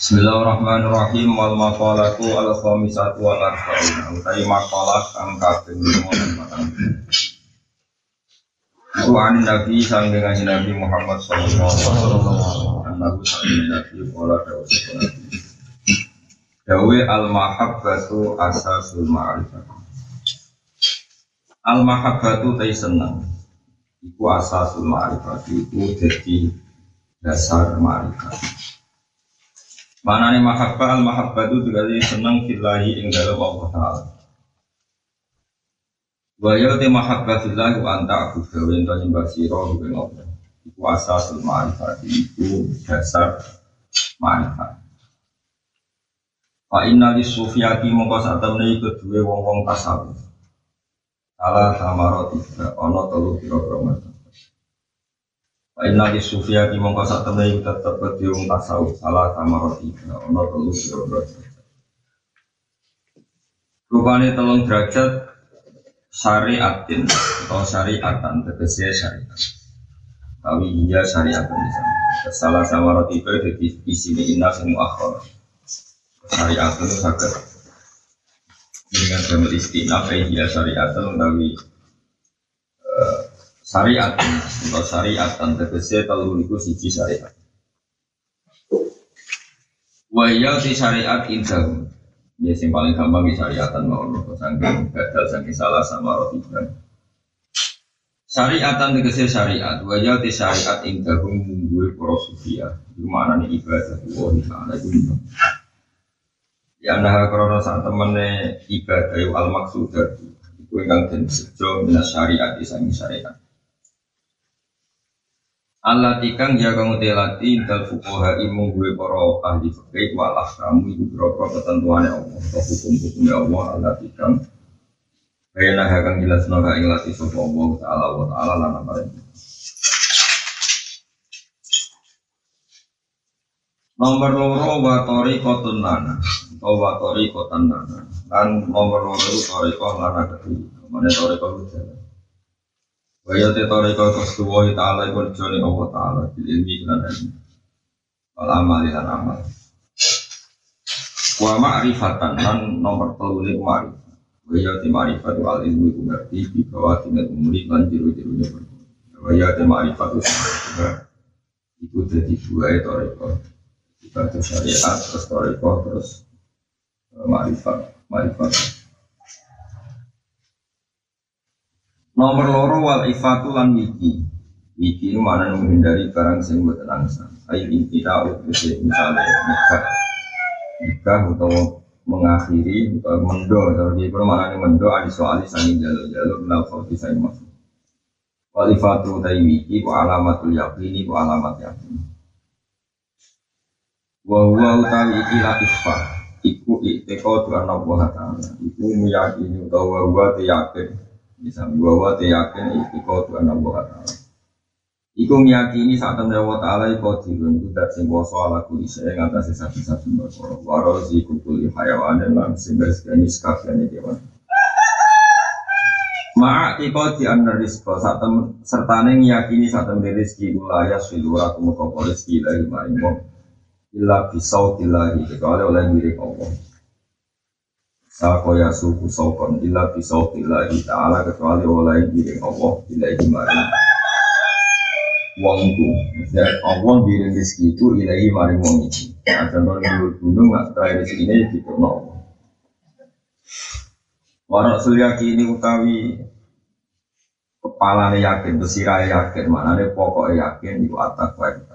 Bismillahirrahmanirrahim. Wal maqalatu al khamisatu wal arba'un utai maqalah kang kaping 54 Iku an Nabi sang dengan Nabi Muhammad sallallahu alaihi wasallam. Sang Nabi qala dawu Dawe al mahabbatu asasul ma'rifah. Al mahabbatu tay seneng. Iku asasul ma'rifah Iku jadi dasar ma'rifah Mana nih mahabbah al mahabbah itu dikali senang filahi ing dalam Allah Taala. Wa ya te mahabbah filahi wa anta aku gawe ento nyembah sira ing Allah. Ma'rifat itu dasar ma'rifat. Fa inna li sufiyati mongko sak temne iku duwe wong-wong tasawuf. Salah samarot tiga ana telu pira-pira Inna di sufia di mongko sak temne kedhi wong tasawuf salah sama roti ono telu pira Rupane telung derajat syariatin atau syariatan tegese syariat. Tapi iya syariat bisa. Salah sama roti itu jadi sini inna sing akhir. Itu sakit dengan damel istinaf iya syariatan tapi syariat. Atau syariat dan tegese kalau itu siji syariat. Wahya di syariat indah Ya yang paling gampang di syariatan mau nopo sangking gagal sangking salah sama roti Syariatan tegese syariat, wajah di syariat indah munggu para sufia. Di mana nih ibadah. Allah Taala itu Ya nah karena saat temennya ibadah al maksud itu yang dan sejo minas syariat di syariat. Allah tikang ya kamu telati dal fukoha imu gue para ahli fikih walah kamu ibu berapa ketentuan ya Allah atau hukum-hukum ya Allah Allah tikang Bayana hakang jelas naga ing lati sopa Allah ta'ala wa ta'ala lana bareng Nomor loro wa tori kotun lana atau wa tori kotan lana. Dan nomor loro tori kok lana kedua. Mana tori jalan Waya te toriko kesuwa ta'ala iku joni Allah ta'ala bil ilmi lan ilmi. Wal amal amal. Wa ma'rifatan lan nomor telu ni ma'rifat. Waya te ma'rifat wal ilmu iku ngerti di bawah tingkat umuri lan jiru-jirunya Waya te ma'rifat iku dadi dua e toriko. Kita syariat terus toriko terus eh, ma'rifat. Ma'rifat. Nomor loro wal ifatu lan wiki. Wiki itu mana menghindari barang sing buat angsa. Ayo kita utus misalnya nikah, nikah atau mengakhiri atau mendo atau di mana mendo adi soal sangin jalur jalur menal kau bisa masuk. Wal ifatu tai wiki ku alamatul yakini ku alamat yakin. Wa huwa utawi iki latifah iku ikteko tu buah ta'ala iku meyakini utawa wa yakin bisa bahwa yakin iku Tuhan Allah Taala. Iku meyakini saat temen Allah Taala iku dirun iku dat sing kuasa ala kuli saya ngatasi sapi-sapi berkoro. Waro si kukuli hayawan dan lan sing garis ganis kafiannya dewan. Ma'a iko di anda rizko temen sertane meyakini saat temen rizki ulaya silura kumukopo rizki ilahi wong. Illa bisau ilahi kecuali oleh milik Allah. Sako ya suku sokon illa bisau billahi ta'ala kecuali oleh diri Allah ilahi maring. Wong itu maksudnya Allah diri rezeki itu ilahi maring wong itu. Nah contoh dulu gunung nggak terakhir rezeki ini gitu no Warak sulyaki ini utawi kepala yakin, besira yakin, mana pokok yakin itu atak baik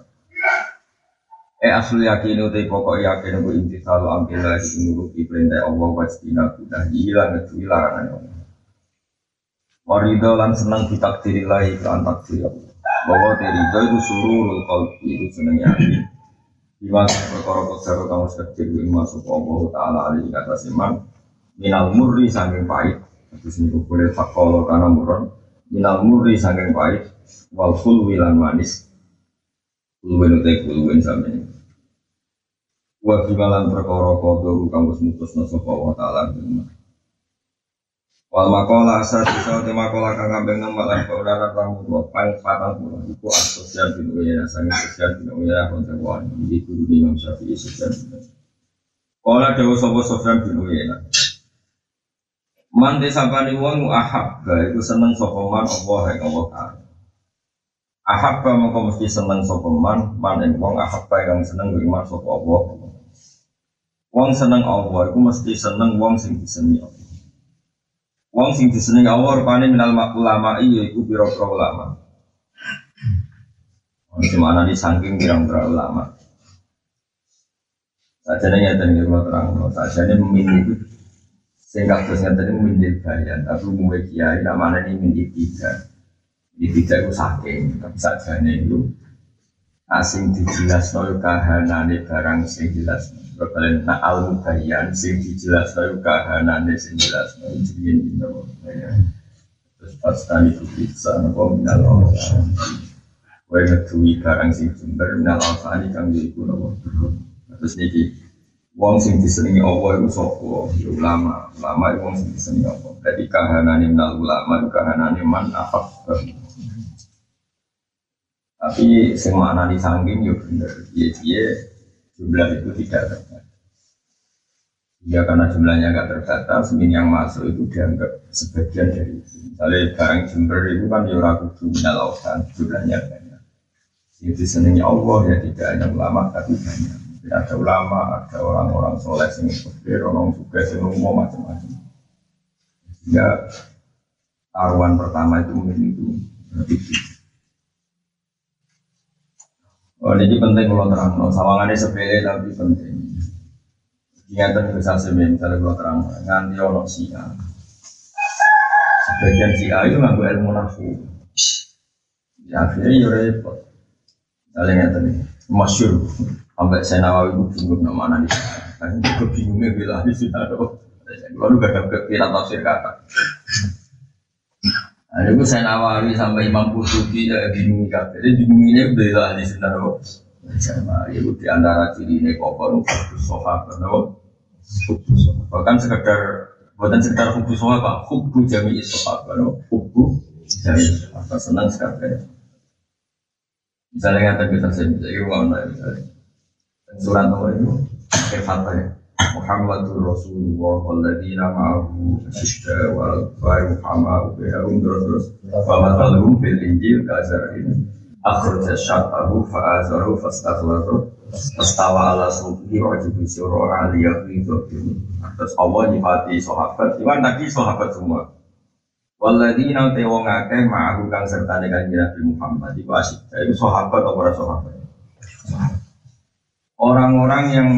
Eh asli yakin utai pokok yakin aku inti selalu ambil lagi menuruti perintah Allah wastina kudah hilang itu larangan Allah. Warido lan senang ditakdiri lagi ke takdir. Bahwa terido itu suruh kalbi itu senang yakin. Iman perkara kesara kamu sekecil yang masuk Allah Taala alaihi kata siman minal murri sangking pahit. Terus ini boleh fakolo karena muron minal murri sangking pahit wal full wilan manis. Kulwen utai kulwen sampai Wa bimalan perkara kodo kamu mutus nasapa wa ta'ala. Wal makola asal bisa di makola kang kambing nomor lan kaudara tamu dua pang patang puluh iku asosial bin uyana sangi sosial bin uyana kontewan iki guru Imam Syafi'i sosial Kala dawa sapa Sofyan bin Uyana Man desapani wong ahabba iku seneng sapa man Allah ing Allah taala. Ahabba mongko mesti seneng sapa man man ing wong ahabba kang seneng iman sapa Allah Wong seneng Allah iku mesti seneng wong sing disenengi Allah Wong sing disenengi Allah rupane minal ulama iya iku pira-pira ulama. Cuma nanti saking pira-pira ulama. Saja nih nyata nih kalau terang, saja nih memilih itu sehingga terus nyata nih memilih bayan, tapi mulai kiai namanya ini memilih tiga, di tiga itu saking, tapi saja nih itu asing dijelas nol kahanane barang sing jelas Bakalan na al mubayyan sing dijelas nol kahanane sing jelas nol jenenge dino terus pas tani itu bisa nopo minal Wae ngetui barang sing sumber minal awsani kang iku nopo terus niki wong sing disenengi Allah iku sapa? Ya ulama. Ulama iku wong sing disenengi Allah dadi kahanane minal ulama kahanane man afaq tapi semua di sangging ya bener. Dia jumlah itu tidak terbatas. Ya karena jumlahnya nggak terbatas min yang masuk itu dianggap sebagian dari itu. Misalnya barang jember itu kan ya ragu minal lautan jumlahnya banyak. Itu disenangi Allah ya tidak hanya ulama tapi banyak. Mungkin ada ulama ada orang-orang soleh yang berpikir orang suka yang umum macam-macam. Ya taruhan pertama itu mungkin itu Oh, ini penting kalau terang, no. sawangannya sepele tapi penting. Ingatan bisa semen, misalnya kalau terang, nganti ono sia. Sebagian sia itu nggak ilmu nafsu. Ya akhirnya ya repot. Misalnya ingatan nih, masyur. Sampai saya nawawi itu bingung nama nih. Kan juga bingungnya bila di sini ada. Lalu gak ada kira tafsir kata. Ada gue saya nawawi sampai Imam Qurtubi ya bingung kabeh. Jadi bingungnya bela di sini loh. Sama ya di antara ciri ini kokor khusus sahabat loh. Bahkan sekedar bukan sekedar khusus sahabat, khusus jami sahabat loh. Khusus jami sahabat senang sekali. Misalnya kata kita saya bisa irwan misalnya. Surat nomor itu kayak ya. Muhammadur Rasulullah walladzina ma'ahu asyidda wal kufar Muhammad bihum terus wa matalhum fil injil kazarin akhraja syatahu fa'azaru fastakhlatu Fastawa ala suki wa jibu siro aliyah Terus Allah nyifati sahabat Iwan tadi sahabat semua. Walladzina te wong akeh ma'ahu kang serta dengan Nabi Muhammad. Iku asyidda Itu sahabat atau para sahabat? Orang-orang yang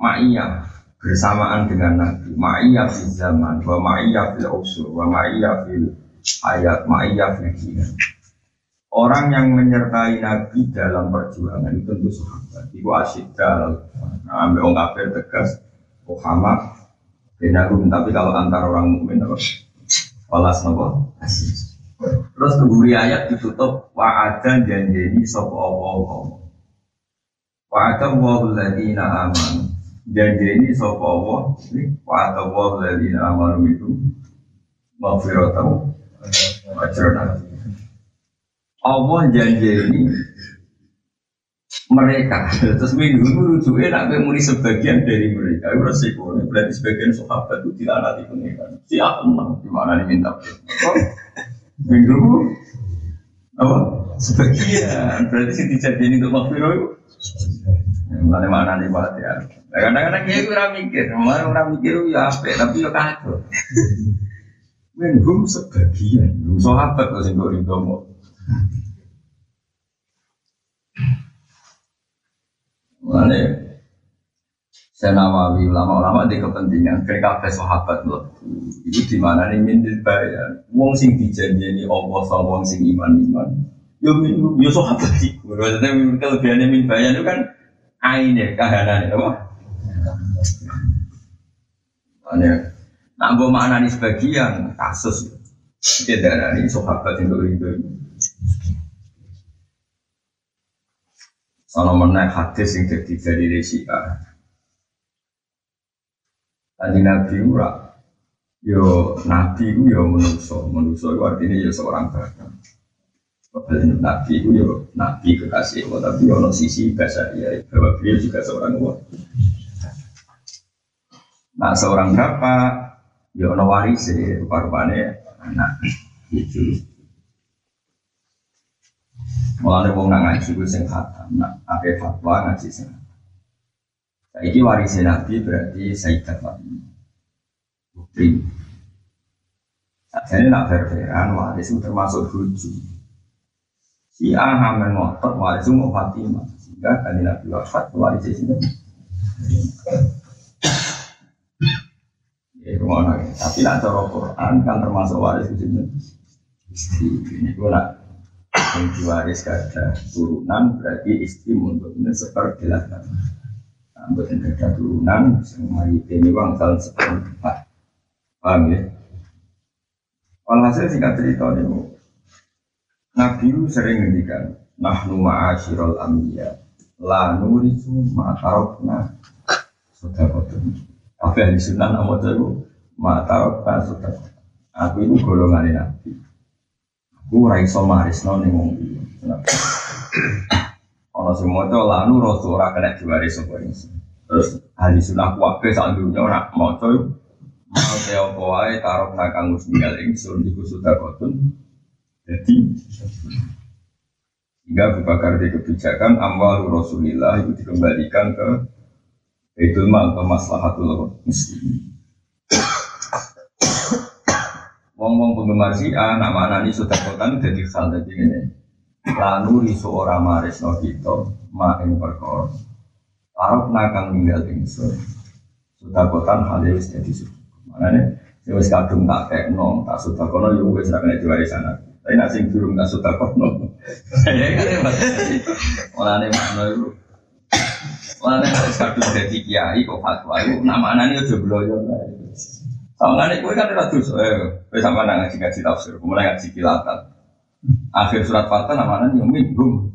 ma'iyah bersamaan dengan Nabi. Ma'iyah fil zaman wa ma'iyah fil usur wa ma'iyah fil ayat ma'iyah fil kinan orang yang menyertai Nabi dalam perjuangan itu tentu sahabat. Itu asyidal nah, ambil orang kafir tegas Muhammad benagum tapi kalau antar orang mukmin apa? Walas nopo? Terus keburi ayat ditutup wa'adan janjeni sopo Allah. Wa'adan wa'uladina aman janji ini sopo ini wa Allah ladina amanu itu maghfiratan ajran Allah ini mereka. Terus minggu itu rujuknya nak muni sebagian dari mereka. Itu resiko. Berarti sebagian sahabat itu tidak nanti pengiran. Si menang gimana diminta minggu apa? Sebagian. Berarti si dijadiin untuk maghfirah itu mana mana nih pak? Ya. Kadang-kadang dia kurang mikir. Malah orang mikir ya apa tapi ya kacau menhum sebagian. Sahabat kok sing kok rindu Mana saya nawawi ulama-ulama di kepentingan mereka sahabat loh itu di mana nih minta bayar wong sing dijanjeni Allah sama wong sing iman iman yo yo sahabat sih maksudnya kelebihannya min bayar itu kan aine kahanane apa? Ane nak mbok maknani sebagian kasus kita darani sahabat itu itu. Sono menaik hadis yang jadi dari resika. Tadi Nabi ura Yo nabi itu yo menuso, menuso itu artinya yo seorang bapak. Padahal nabi itu yo nabi kekasih Allah, tapi yo sisi bahasa dia bahwa beliau juga seorang Allah. Nah seorang bapak yo no waris rupa-rupanya anak itu. Mulane wong nang ngaji ku sing khatam, nak fatwa ngaji sing. Saiki waris Nabi berarti Sayyidat Fatimah putri. Jadi nak fair-fairan waris itu termasuk buju. Si A hamil ngotot waris itu mau Fatimah. Sehingga kan Nabi wafat waris itu Ya, rumah Tapi nak cara Quran kan termasuk waris itu istri. Ini gue nak yang diwaris kada turunan berarti istri untuk ini seperti lah. Untuk ada turunan, semua ini bang salah seperempat. Paham ya? Walhasil singkat cerita ini, Nabi sering ngendikan, Nahnu ma'asyirul ambiya, la nurisu ma'tarokna sodakotun. Apa yang disunan nama itu, ma'tarokna sodakotun. Aku itu golongan Nabi. Aku raiso marisno nih wong Ono semua itu lanu rasul ora kena diwaris sapa Terus hadis sunnah kuwabe sak dunya ora maca Mau te apa wae taruh nakang musngal ingsun iku sudah kotun. Jadi hingga Abu Bakar di kebijakan amwal Rasulillah itu dikembalikan ke Baitul Mal atau Maslahatul Muslim. Wong-wong penggemar si A, nama anak ini sudah kotan jadi hal ini. Lalu risu orang maris no kita, ma ing perkor. Taruh nakang tinggal ingsun. Sudah kotan hal jadi sudah. Makanya, saya wis kadung tak tekno, tak sudah kono, ya wis ra kena diwarisan sana. Tapi nak sing durung tak sudah kono. Ya kan ya Mas. Mulane makno iku. Mulane wis kadung dadi kiai kok fatwa iku namane aja bloyo. Soalnya kowe kan ora dosa, eh, kowe sampe nang ngaji-ngaji tafsir, mulai ngaji kilatan. Akhir surat Fatah namanya yang minggu.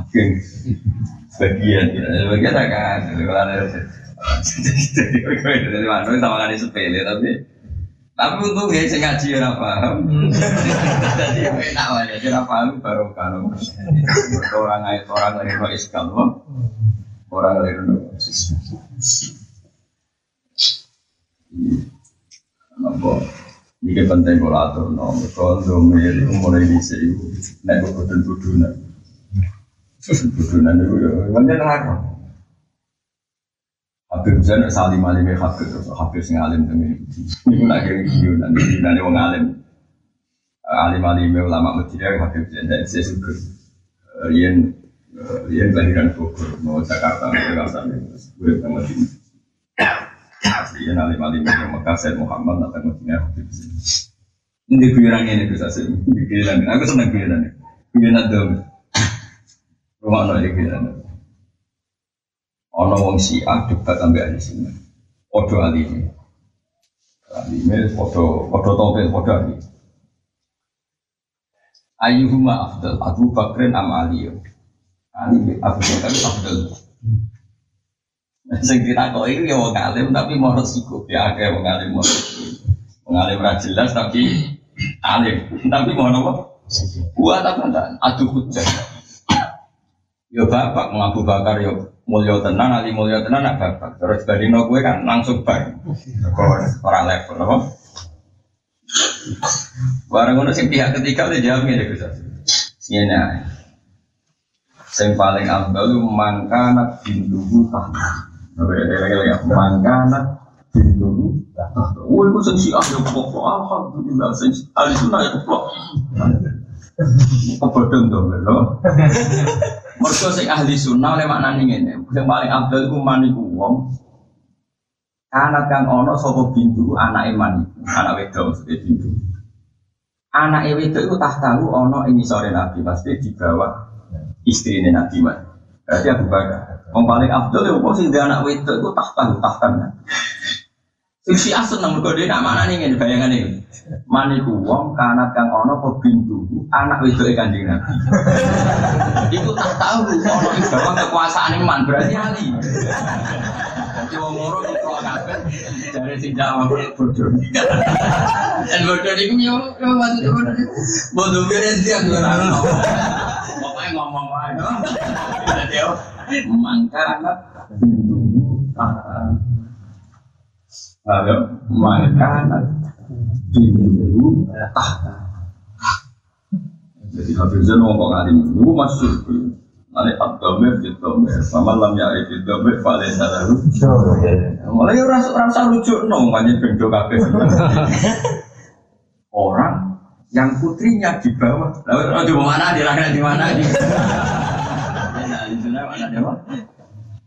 Akhir bagian, bagian kan, kalau ada jadi dari mana sama kali sepele tapi tapi untuk ya saya ngaji ya paham jadi enak ya paham baru kalau orang ayat orang dari no iskal orang dari no Nampak ini penting kalau atur no. Kalau domir itu mulai di sini. Naik ke tuduhan tuduhan itu ya. Banyak larang Habib Zain salim alim ya Habib terus Habib sing alim temen ini pun akhirnya video nanti nanti wong alim. Alim alim ulama Medina Habib Zain. Dan saya suka Rian Rian kelahiran Bogor mau Jakarta Jakarta gue ke Medina Rian alim alim Mekah Said Muhammad datang Medina Habib Zain. Ini guyonan ini bisa sih guyonan aku seneng guyonan guyonan dong rumah nol guyonan Ono wong Syiah debat sampai ahli sunnah. Podo alime. Alime podo podo topel podo ali. Ayuhuma afdal Abu Bakrin am Ali. Ali Abu Bakar afdal. Sing kok itu ya wong alim tapi mau resiko ya akeh wong alim mau Wong alim ra jelas tapi alim tapi mau apa? Buat apa enggak? Adu hujah. Yo bapak Abu Bakar yo mulia tenan, ali mulia tenan nak bapak. Terus no gue kan langsung bar. Orang level, apa? Barang ngono sing pihak ketiga udah jawab ngene Gus. Sini Sing paling abdul mangkana bintuhu tahta. Ya, mangkana bintuhu tahta. Oh, itu sing siah ya pokok alhamdulillah sing ahli sunnah ya pokok. Kebodong dong, lho. Mergo sing ahli sunnah oleh maknane ngene. Sing paling abdul iku man iku wong anak kang ana sapa bintu anak iman anak wedok maksudnya bintu. Anak wedok iku tahtahu ana ing sore Nabi pasti di bawah istrine Nabi Mas. Berarti Abu Bakar. Wong paling abdul ya sing anak wedok iku tahtahu tahtan. Sing si asen nang mergo nak mana nih ngene bayangan ini. Maniku wong kanat kang ono apa bintu anak wedoke Kanjeng Nabi. Iku tak tahu ono ing bawah kekuasaan man berarti ali. Wong loro kok kabeh jare sing jawab bodoh. Dan bodoh niku yo maksud bodoh bodoh beres dia ora Pokoknya ngomong wae. Dadi yo mangkana Ayo, mangkana bintu tahta. Jadi Hafizan ngomong alim itu Pak Domer di Domer, sama lam ya di Domer, paling salah Mulai rasa lucu no, banyak bendo kafe. Orang yang putrinya di bawah, lalu di mana di mana di mana di mana di mana?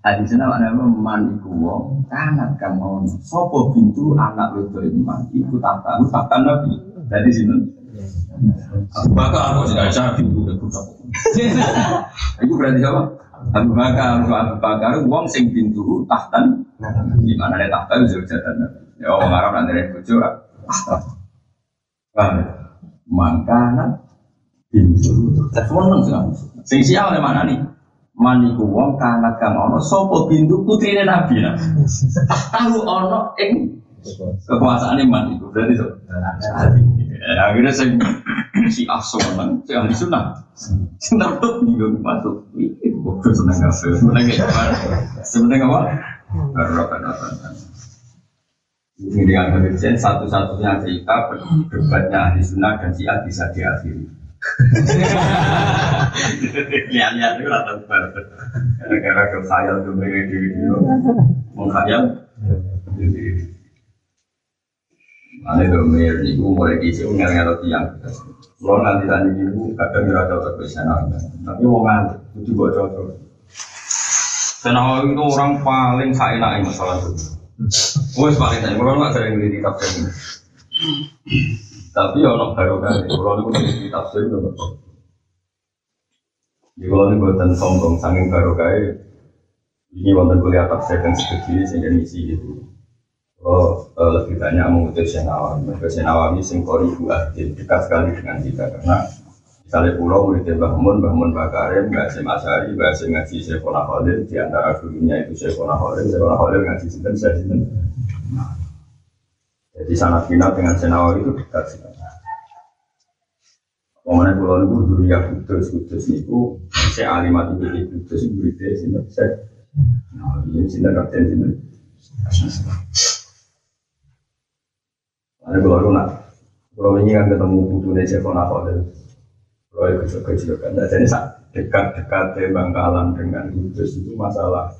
Di sana mana man iku wong kanat kamu sopo pintu anak itu iman iku tak tahu tak nabi dari sini Abu Bakar kok tidak bisa pintu udah kucap. Itu berarti apa? Abu Bakar, Abu Bakar, uang sing pintu tahtan. Gimana ada tahta itu jatan. Ya orang Arab nanti ada bojo. Paham ya? Mangkana pintu. Semua nang sing oleh mana nih? Maniku wong kanat kang ono sopo pintu putrine nabi nah. Tahu ono ing kekuasaan iman itu berarti so. Ya, akhirnya saya si aso kan, si ahli sunnah. Sunnah tuh bingung masuk. Itu seneng apa? Seneng apa? Seneng apa? Baru apa? Ini satu-satunya cerita debatnya ahli sunnah dan si bisa diakhiri. Lihat-lihat itu rata. Gara-gara kekhayal tuh mereka di menghayal. Ane domir niku mulai kisi ngel ngel tiang. Kalau nanti tadi ibu kadang nggak cocok ke tapi mau ngantuk itu buat cocok. Senawa itu orang paling saya enak masalah itu. Wes paling saya, kalau nggak sering di tafsir. Tapi orang baru kan, kalau itu di tafsir itu betul. Di kalau ini buatan sombong, saking baru kayak ini wonten kuliah tafsir dan segede sehingga misi gitu. Oh, lebih banyak mengutus Syekh Nawawi. Mereka Syekh Nawawi sing dekat sekali dengan kita karena misalnya pulau muridnya Mbah Mun, Mun Mbah Karim, Mbah Hasim Asyari, Mbah Hasim ngaji Syekh Khalil di antara gurunya itu Syekh Khalil, Syekh Khalil ngaji sinten saya sinten. Jadi sangat final dengan Syekh Nawawi itu dekat sekali. Pemana pulau itu dulu ya kudus kudus itu saya alimat itu kudus itu berita sinten saya. Nah, ini sinten kapten sinten. Ada kalau nak, kalau ini kan ketemu putune Cekona Khalil, kalau itu kecil kan, jadi dekat-dekat Bangkalan dengan Kudus itu masalah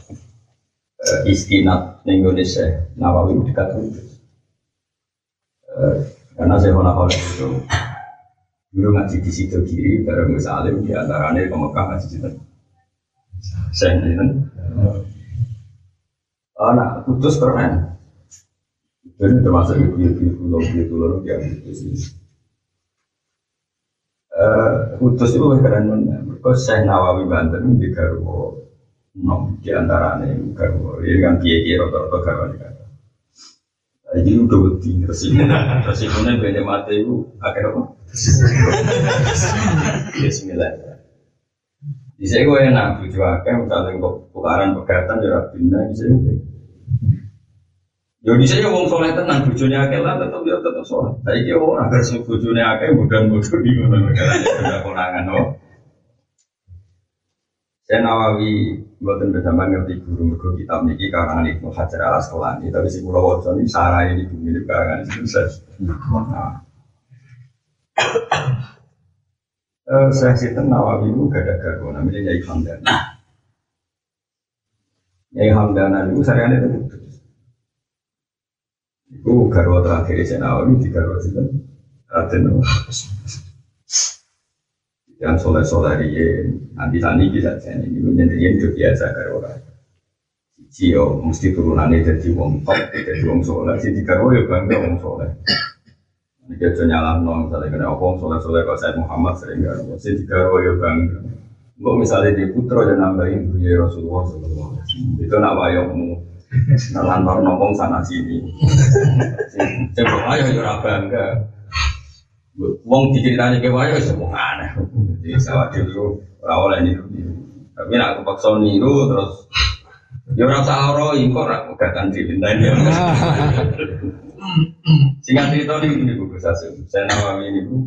uh, istinat Indonesia Nawawi dekat Kudus. Uh, karena Cekona Khalil itu dulu ngaji di situ kiri bareng Gus Alim di antaranya ke Mekah ngaji situ. Saya itu. Anak Kudus keren. Jadi termasuk ibu-ibu pulau ibu pulau yang itu sih. Kudus itu lebih keren mana? Mereka saya Nawawi Banten di Garwo, nom di antaranya Garwo. Ini kan kiai kiai rata-rata Garwo di kata. Jadi udah beti resiko, resikonya beda mati itu akhirnya apa? Bismillah. Di saya gue enak, tujuh akeh, misalnya kok tukaran pegatan, jarak pindah, di saya Yo di saya wong soleh tenang, bujurnya akeh lah tetap dia tetap soleh. Tapi dia orang agar bujurnya akeh mudah bodoh di mana negara sudah konangan oh. Saya Nawawi buatan bersama ngerti guru mergo kitab niki karangan Ibnu Hajar al Asqalani tapi si Pulau Wajo ini sarai ini mirip karangan itu saya. Nah. Uh, saya Sinten Nawawi itu gak ada garbo namanya Yai Hamdana. Yai Hamdana itu saya itu Iku garwa terakhir di Nawawi di garwa itu Raden yang soleh soleh dia nanti tani bisa jadi ini menjadi itu biasa garwa Cio mesti turunannya jadi wong top, jadi wong soleh. Si tiga ya bangga wong soleh. Ini kita nyala nong misalnya kena wong soleh soleh kalau saya Muhammad sering garwa. Si tiga ya bangga. Enggak misalnya di putra dan nambahin punya Rasulullah Itu nak wayokmu Nah, lantor nopong sana sini. Coba ayo yo bangga. Wong diceritani ke wayo wis wong aneh. Jadi sawah dulu ora oleh niru. Tapi nek aku paksa niru terus Ya ora usah ora kok ora pegatan dipintani. Singkat cerita ini ini buku saya saya nama ini bu.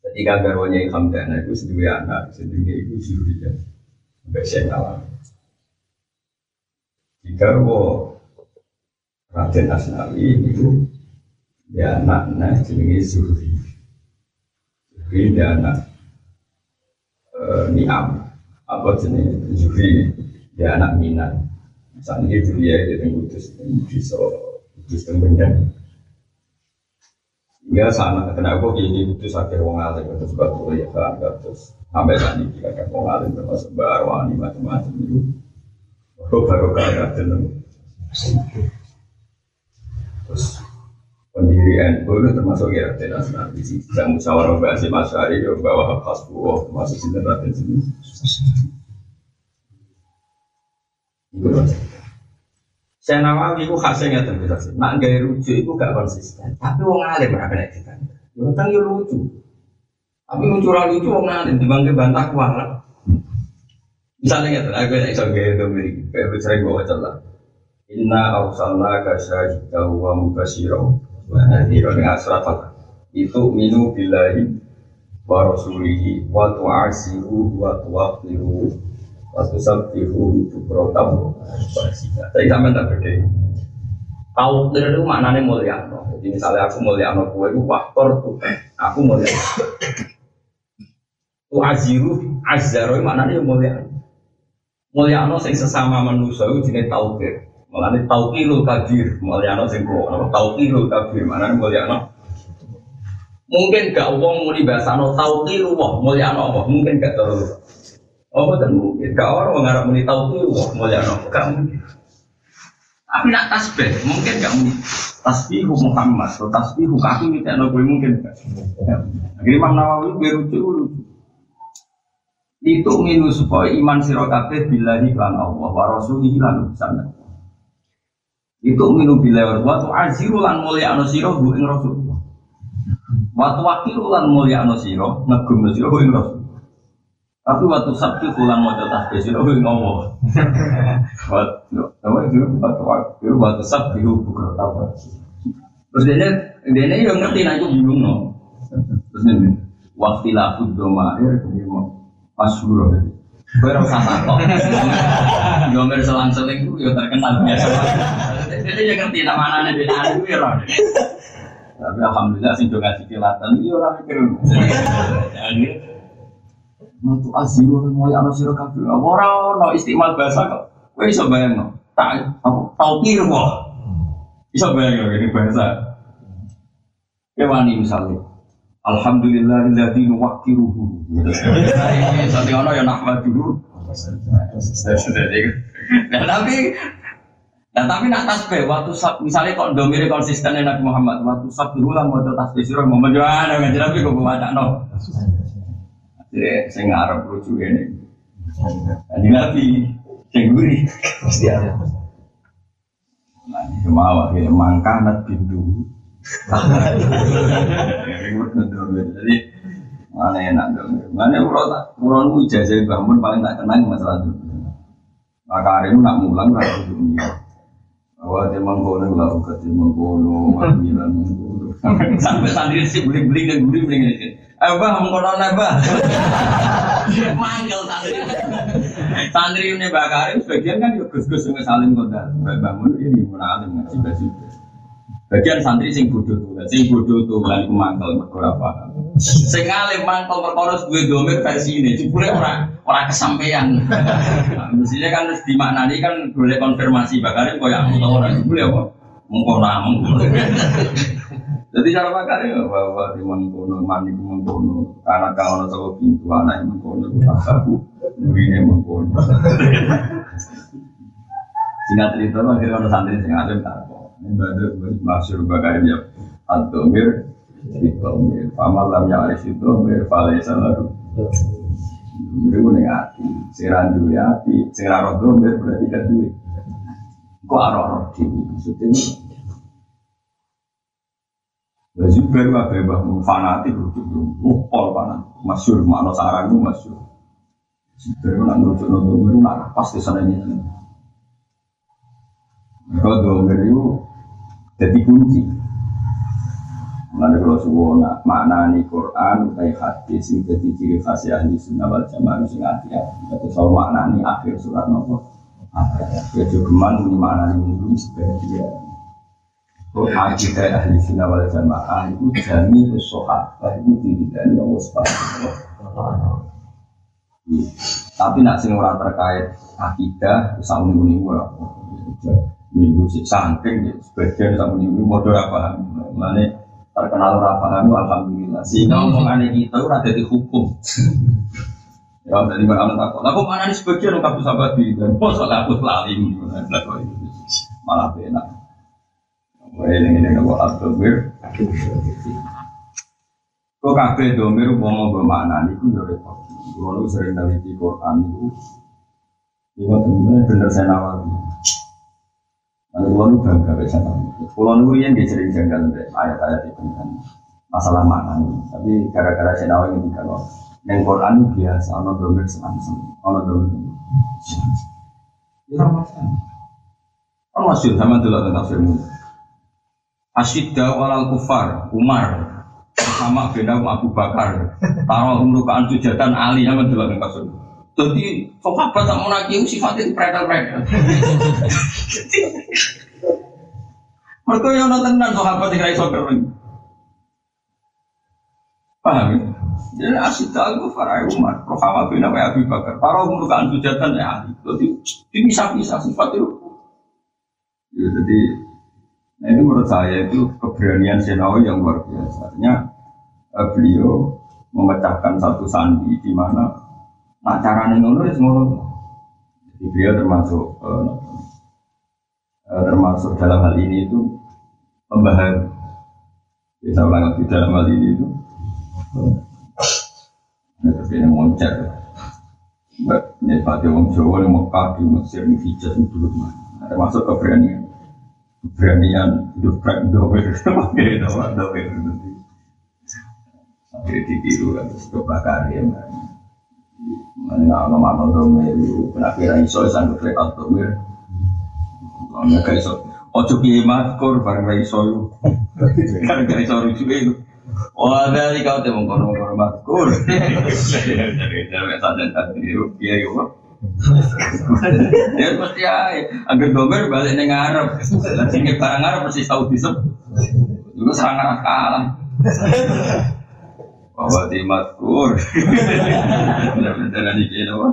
Ketika garwanya Hamdana itu sendiri anak, sendiri itu Zuriya. Sampai saya nama. Jika wo Raden Asnawi itu dia anak-anak jenenge Zuhri. Dia anak eh, Niam. Apa jenis Zuhri dia anak Minan. Saat ini Zuhri itu yang kudus, bisa kudus dan benda. Hingga sana kenapa ini kudus akhir wong alim terus batu ya kan terus sampai saat ini kadang wong alim termasuk barwani macam-macam itu. Oh baru kaya Terus pendiri NU itu termasuk ya tenas nanti sih. Saya musyawarah bahasa Mas Ari ya bahwa Hasbuah termasuk sinten Raden sini. Saya Nawawi itu khasnya nggak bisa sih. Nak gaya lucu itu gak konsisten. Tapi wong alim ora kena kita. Ya utang ya lucu. Tapi lucu ra lucu wong alim dibangke bantah kuat. Misalnya nggak aku yang iso gaya itu mirip. Kayak sering celah. Inna arsalna ka syahidan wa mubasyiran wa nadhiran ing asrat itu minu billahi wa rasulihi wa tu'asiru wa tuwaqiru wa tusabbihu bukratan Tapi sampean tak beda. Tahu itu maknanya mulia. Jadi misalnya aku mulia no kue itu faktor tuh. Aku mulia. Tu aziru azzaru maknanya mulia. Mulia no sesama manusia itu jenis tauhid. Mulane tauqilul kabir, mulyano sing kok apa tauqilul kabir, mana mulyano. Mungkin gak wong muni bahasano tauqilu wah mulyano apa? Mungkin gak terlalu. Oh betul mungkin. Gak orang mengharap muni tauqilu wah mulyano. Gak mungkin. Tapi nak tasbih, mungkin gak muni tasbihu Muhammad atau tasbihu kaki minta no gue mungkin. Akhirnya Imam Nawawi gue lucu. Itu minus supaya iman sirokabe bila lan Allah wa rasulihi lan utusannya itu minum bila waktu aziru lan mulia ano siro bu ing rasul waktu wakilu lan mulia ano siro ngegum no siro bu ing rasul. Tapi waktu sabtu bulan mau tasbih siro bu ing allah. Waktu waktu waktu waktu sabtu bukan apa terus dia dia yang ngerti nah itu bingung no. Terus ini waktu laku jadi masyur Gue rasa takut. Gomer selang-seling itu ya terkenal biasa. Jadi ya ngerti nama anaknya anak itu ya Tapi alhamdulillah sih juga ngasih kilatan itu orang mikir. Jadi Untuk asiru mulai anak siro kabel. Orang no istimal bahasa kok. Bisa bayang no. Tak tau kira kok. Bisa bayang no ini bahasa. Kewani misalnya. Alhamdulillah illadhi nuwakiruhu. Santi ono ya nahmaduhu. Nah tapi Nah tapi nak tasbih waktu sab, misalnya kok domiri konsisten Nabi Muhammad waktu sabtu ulang mau tasbih sirah mau menjual nggak jelas kok baca no. Jadi saya ngarep lucu ini. Jadi Nabi yang gurih pasti ada. Nah ini mau ya mangkah nat bindu. Jadi mana enak dong. Mana urut urut ijazah bangun paling tak kenang masalah itu. Maka hari ini nak mulang kalau dunia. Bahwa dia mengkono lah, ukat dia mengkono, manggilan mengkono. Sampai santri sih beli-beli dan beli-beli ini. Eh bah, mengkono lah bah. Manggil santri. Santri ini bakarin sebagian kan juga gus-gus yang saling kota. Bangun ini munalim ngaji baju. Bagian santri sing bodoh tuh, sing bodoh tuh kan mangkel mergo ora paham. Sing alim mangkel perkara domir versi ini, jebule ora ora kesampaian. Nah, mestinya kan harus dimaknani kan boleh konfirmasi bakarin koyo aku tau ora jebule apa? Mengko namung. Jadi cara bakar ya bahwa di mengkono mandi mengkono karena kalau ada satu pintu anak mengkono aku nurine mengkono. Singkat cerita akhirnya ada santri sing alim tak ibadah masyur bakar ya ad-domir Itomir, pamal lam ya'rif itomir, falaysa lalu Domir itu hati, seran duwe hati, seran roh domir berarti kan duwe. Kok arah-arah dini, maksudnya? Lalu baru apa ya bah fanatik rujuk rujuk, pol panas, masyur, makna sarang itu masyur. Baru nak rujuk rujuk itu nak pasti sana ini. Kalau domir itu jadi kunci. Mana kalau suwo nak makna ni Quran, utai hadis ini jadi ciri khas ahli sunnah wal jamaah sing hati hati. Tapi soal makna ni akhir surat nopo. Ya juga man ini makna ni minggu sebagian. Kau akidah ahli sunnah wal jamaah itu jami usohat, itu tidak dari Allah subhanahu Tapi nak sing ora terkait akidah, usah muni-muni ora. Minggu sih saking sebagian sama minggu bodoh apa. Mana terkenal paham alhamdulillah. Sehingga omongan kita ora jadi hukum. Ya dari mana takut aku mana nih sebagian orang kabus abadi dan masa aku lali. Malah enak? Ini ini kalau abdul Kok kafe domir umpama bermakna niku yo repot. Kulo sering neliti Quran niku. Iya bener saya nawari. Lalu kulo bangga bisa Kulo nu yang sering janggal ayat-ayat itu kan masalah makna. Tapi gara-gara saya nawari ini kalau yang Quran biasa, ono senang senang, ono domir. Itu masalah. Kan masih sama dulu tentang firman. Asyidda walal kufar, Umar, sama beda Abu Bakar. Taruh umrukaan sujatan Ali yang mendelok ning maksud. Jadi sahabat tak mau nagi sifatnya predel-predel. Mereka yang nonton tenan sahabat yang iso kering. Paham ya? Jadi asyik aku Farai Umar, Rohama bin Abu Bakar. Taruh umrukaan sujatan ya. Jadi bisa-bisa sifat itu. Ya, jadi Nah itu menurut saya itu keberanian Senawi yang luar biasa. Uh, beliau memecahkan satu sandi di mana nak cara ngono ya ngono. Jadi beliau termasuk uh, uh, termasuk dalam hal ini itu pembaharu. Bisa ulang lagi dalam hal ini itu. Ini tapi ini moncer. Ini pada orang Jawa yang Mekah di Mesir di Hijaz itu dulu termasuk keberanian keberanian hidup prak dober pakai dober dober akhirnya ditiru kan terus kebakar ya nama mana dober kenapa kira iso sanggup lewat dober Nggak gak iso. Ojo piye makur bareng ra iso Kan gak iso itu Wah dari kau temu kono kono makur dari saja tadi piye yo ya mesti ya agar domer balik neng Arab lagi ke barang Arab mesti juga serang Arab kalah bahwa di matkur benar-benar ini kira apa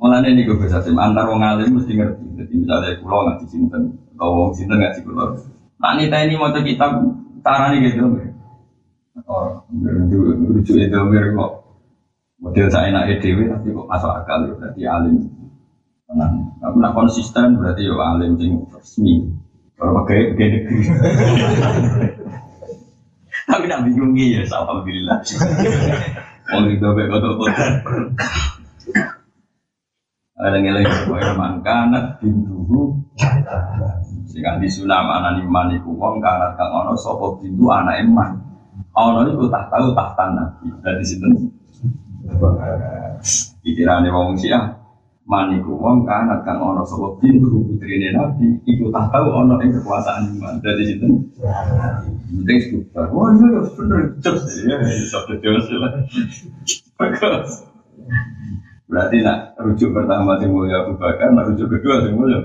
Mulanya ini gue bisa tim antar wong alim mesti ngerti. Jadi misalnya pulau nggak disimpan, atau wong sinten nggak pulau. Nah ini ini mau kitab caranya gitu. Oh, lucu itu mirip kok. Model saya enak edw tapi kok masuk akal ya berarti alim. Tenang. Tapi nak konsisten berarti ya alim sing resmi. Kalau pakai pakai negeri tapi nak bingungi ya alhamdulillah. Mau itu baik kotor kotor ada ngeleng supaya mangkanat bintuhu. Sehingga di sunam anak iman iku wong kanat kang ono sopo bintu anak iman ono itu tak tahu tak tanah dari situ Pikirannya wong Syiah maniku wong kan akan ono sapa pintu putrine Nabi iku tak tahu ono ing kekuasaan iman dari situ penting sekitar wah iya ya bener. Jos ya satu jos lah berarti nak rujuk pertama sing mulia Abu Bakar nak rujuk kedua sing mulia.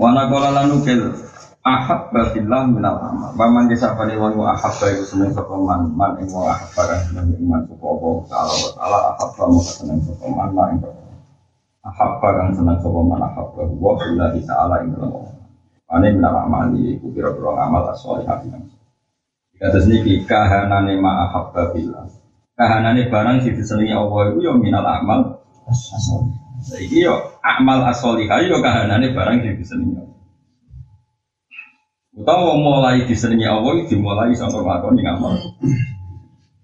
Wana kola lanukil ahab bafillah minal amal. Waman disapani wong ahab iku seneng sapa man? Man ing ahab barang seneng iman sapa apa? Taala wa taala ahab wa seneng sapa man? Man ahab barang seneng sapa man ahab wa billahi taala ing dalem ane minal amal iku pira-pira amal sholihah yang Kata sini kahanane ma ahab bafillah kahanane barang sing disenengi Allah iku yo minal amal asol Iki yo amal asolihah yo kahanane barang sing disenengi Allah Utawa mulai disenangi Allah dimulai sampai melakukan ngamal.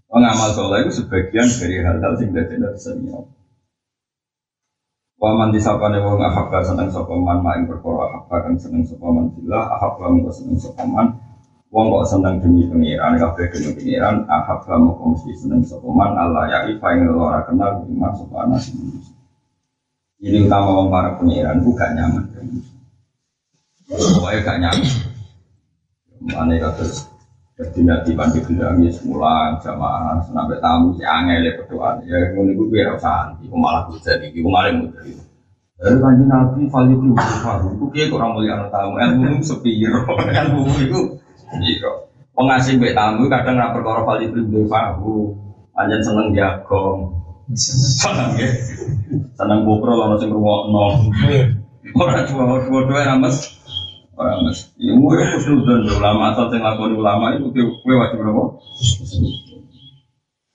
Pengamal soleh itu sebagian dari hal-hal yang tidak tidak disenangi Allah. Waman disapane wong ahabba seneng sapa man maing perkara ahabba kang seneng sapa man billah ahabba mung seneng sapa man Wong kok seneng demi pengiran, kabeh demi pengiran, ahab kamu kongsi seneng sopeman Allah ya ifa yang ora kenal iman sopana Ini utama wong para pengiran, gak nyaman. Pokoknya gak nyaman. Mana kata jadi nanti bantu gendangi semula jamaah sampai tamu si angel ya berdoa ya ngono gue biar usah iku malah jadi iku malah mudah itu. Dari kanji nabi valid itu baru, gue kayak orang mulia tamu ilmu sepiro, ilmu itu Iya. Pengasih mbek tamu kadang ra perkara vali pribadi fahu. Panjen seneng jagong. Seneng ya. Seneng bopro lono sing ngrungokno. Ora dua-dua ra mes. Ora mes. Ya mu ya kusnudon ulama atau sing lakoni ulama itu kowe wajib berapa?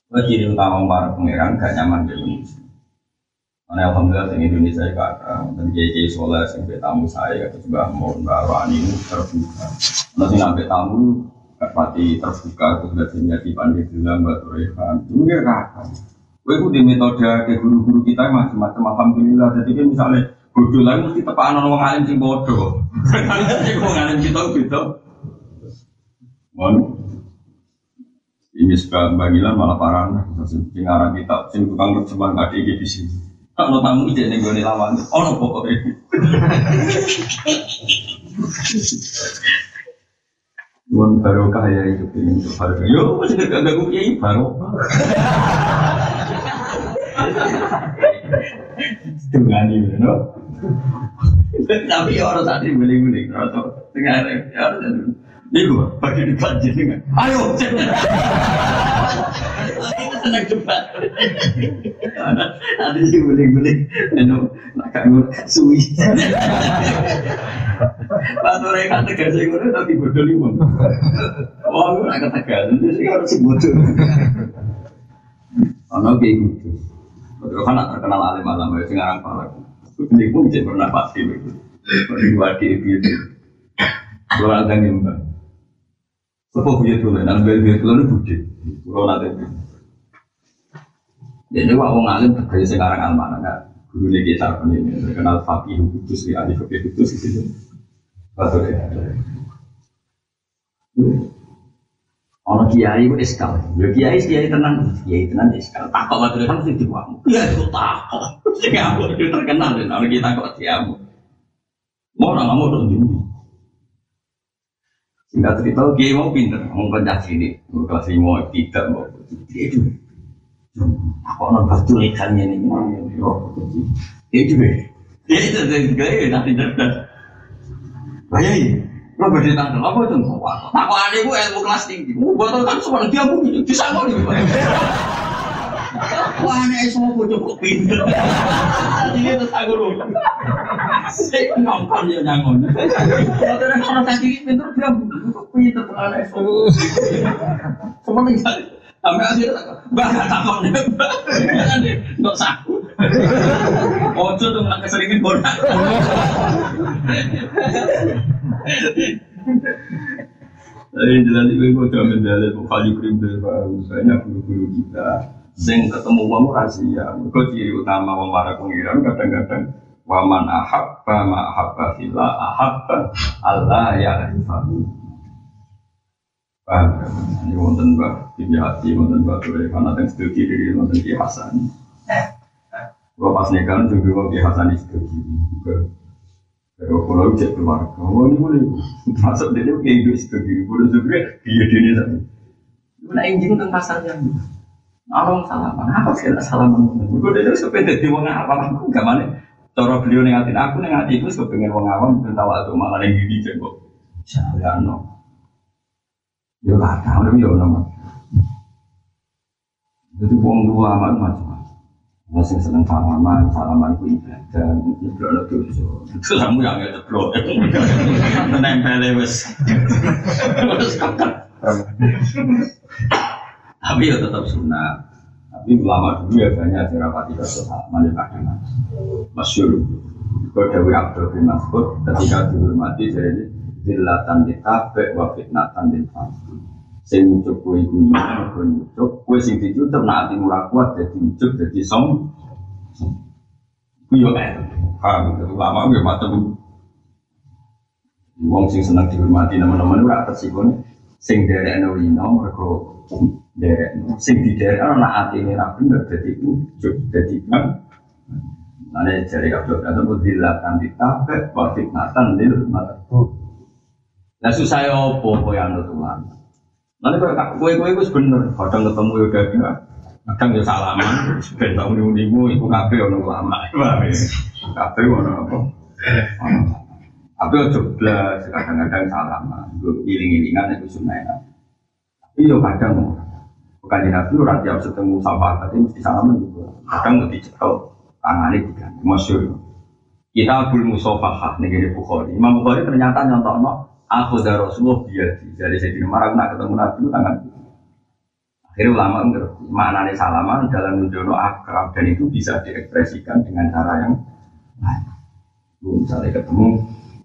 Wajib utama para pangeran gak nyaman di Indonesia. Mana alhamdulillah di Indonesia ya kak, dan kiai soleh sing tamu saya atau juga mau mbak Rani terbuka. Nanti sampai tamu pati terbuka terus sudah jadi pandai bilang mbak Rehan. Itu ya kakak. Itu di metode ke guru-guru kita macam-macam alhamdulillah. Jadi kan misalnya bodoh lagi mesti tepakan orang alim sing bodoh. Jadi orang alim kita gitu. Mau ini suka bagilan malah parah. Sing arah kita, sing tukang terjemah nggak di sini. Kalau tamu ide nih gue lawan, oh no pokoknya. Wan baru kaya itu ini baru. Yo masih gak gak gue baru. Dengan ini, no. Tapi orang tadi beli-beli, orang tengah ya ini gue bagi debat jenengan. Ayo, itu senang debat. Ada sih guling-guling, anu nak kamu suwi. Pak Tore kan tegas ngono tapi bodoh lima. Wah, aku nak tegas, itu harus bodoh. Ono kayak gitu. Betul kan terkenal alim alam ya sing aran palak. Ini pun bisa pernah pasti begitu. Di wadi itu. Kalau ada nyembah. Apa punya dulu, nang bel bel dulu budi, pulau nanti. Jadi wah wong alim terkait sekarang almana nggak guru lagi kita ini terkenal fakih kudus di ahli fakih kudus itu. Betul ya. Ono kiai itu eskal, ya kiai kiai tenang, kiai tenang eskal. Takut waktu itu sih diwamu, ya itu takut. Sing aku terkenal dan orang kita kok diamu. Mau nggak mau dong Singkat cerita, dia mau pinter, mau kerja sini, mau kelas mau tidak mau itu. Apa orang batu ikannya ini, dia itu dia itu dari gaya nanti cerdas. Bayai, lo berdiri tanggal apa itu? Aku aneh gue ilmu kelas tinggi, mau buat kan semua dia mungkin bisa kok nih. Wah, ini semua bocah kok pinter. Ini terus aku lupa. Saya nonton ya nyangon. Kalau tidak orang tadi pinter dia pinter anak semua. Semua. Sampai akhirnya takut deh, nggak saku. Ojo tuh nggak keseringan bonak. Tapi jelas itu gue coba mendalit, kali primbel banyak guru-guru kita sing ketemu wong rahasia. Mergo ciri utama wong para pengiran kadang-kadang waman ahabba ma ahabba fillah ahabba Allah ya arifahu. Paham ya? Ini wonten mbak Bibi Hati, wonten mbak Tore, karena yang sebelah kiri, wonten Ki Hasan. Kalau pas nikah juga wong Ki Hasan itu kiri. Kalau kalau cek keluarga, oh ini boleh masuk dia kayak gitu sebelah kiri, boleh sebelah dia dia tadi. Mana injing tentang pasarnya? Orang salaman, apa sih lah salaman? Gue dari sepeda di wong awam, aku gak mana. Cara beliau nengatin aku nengatin itu sepengen wong awam ben tahu atau malah yang gini cek Saya no. Yo kata, udah yo nama. Jadi wong dua amat macam-macam. Masih seneng salaman, salaman ku ibadah, nyeblok lo dosa. Itu kamu yang nyeblok. Menempel wes. Wes. Tapi ya tetap sunnah. Tapi ulama dulu ya banyak dirapati dosa mandi kadang masyur. Kau Dewi Abdul bin Mas'ud ketika dihormati jadi zillatan di tabe wa fitnatan di fasik. Sing ngucap kue iku kue ngucap kue sing dicucap nak hati murah kuat jadi ngucap jadi som. Kuyo eh, paham? Itu ulama gue macam Wong sing senang dihormati itu rapat sih sing derek no ino mergo derek sing di derek ana atine ra bener dadi ujug dadi kan Ane jari kabel kata pun dilatan ditabek wa fitnatan lil mata. Nah susah ya opo kau yang nutulan. Nanti kau kue kue itu bener. Kadang ketemu ya ada. Kadang ya salaman. Ben tau nih unimu iku kafe ono lama. Kafe ono apa? Tapi ojo blas kadang-kadang salaman. Gue iling-ilingan itu sunnah. Tapi yo kadang bukan di nabi orang tiap ketemu sahabat tapi mesti salaman juga. Kadang mesti cekel tangannya tiga masyur kita Abdul Musofahah negeri Bukhari Imam Bukhari ternyata nyontok aku dari Rasulullah biadi. Jadi saya di nomor nak ketemu Nabi itu tangan akhirnya ulama ngerti. Maknanya salaman dalam menjono akrab. Dan itu bisa diekspresikan dengan cara yang lain. Misalnya ketemu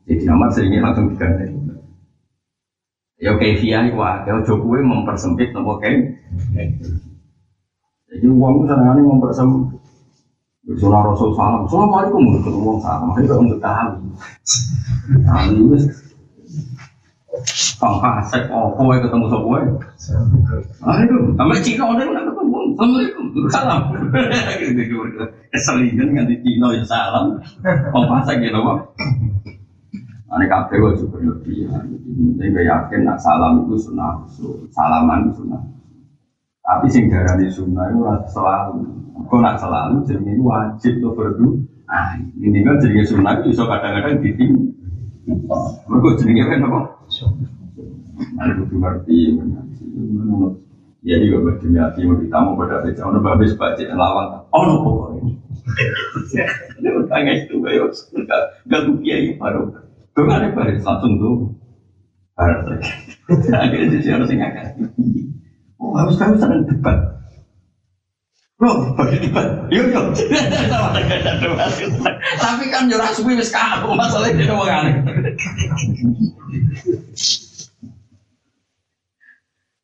jadi nomor sehingga langsung diganti. Ya via wah ya Jokowi mempersempit nopo kayak jadi uang sana ini mempersempit. Sunnah Rasul salam, Assalamualaikum ketemu salam, kok untuk tahu. Nah, ini Kang Kasek, oh, kowe ketemu sapa kowe? Aduh, sampe Cina udah nak ketemu. Assalamualaikum. Salam. Keselingan nganti Cina ya salam. Kang Kasek ya apa? Ane kabeh wajib berlebihan. Ini yakin nak salam itu sunnah, salaman itu sunnah. Tapi sing darani sunnah itu selalu Kau nak selalu ini wajib tuh berdu. Ah, ini kan jadi sunnah itu bisa kadang-kadang diting. Mereka jadi kan apa? Ada butuh ngerti, Ya ini juga berdemi hati mau ditamu pada beca, ono babes baca lawan, ono pokoknya. Ini utangnya itu kayak gak tuh kiai baru. Kau nggak ada baris langsung tuh. Harus lagi. Akhirnya harus. Oh, habis kami sering debat. Yuk yuk. Tapi kan yo suwi wis kaku masalahnya dia aneh.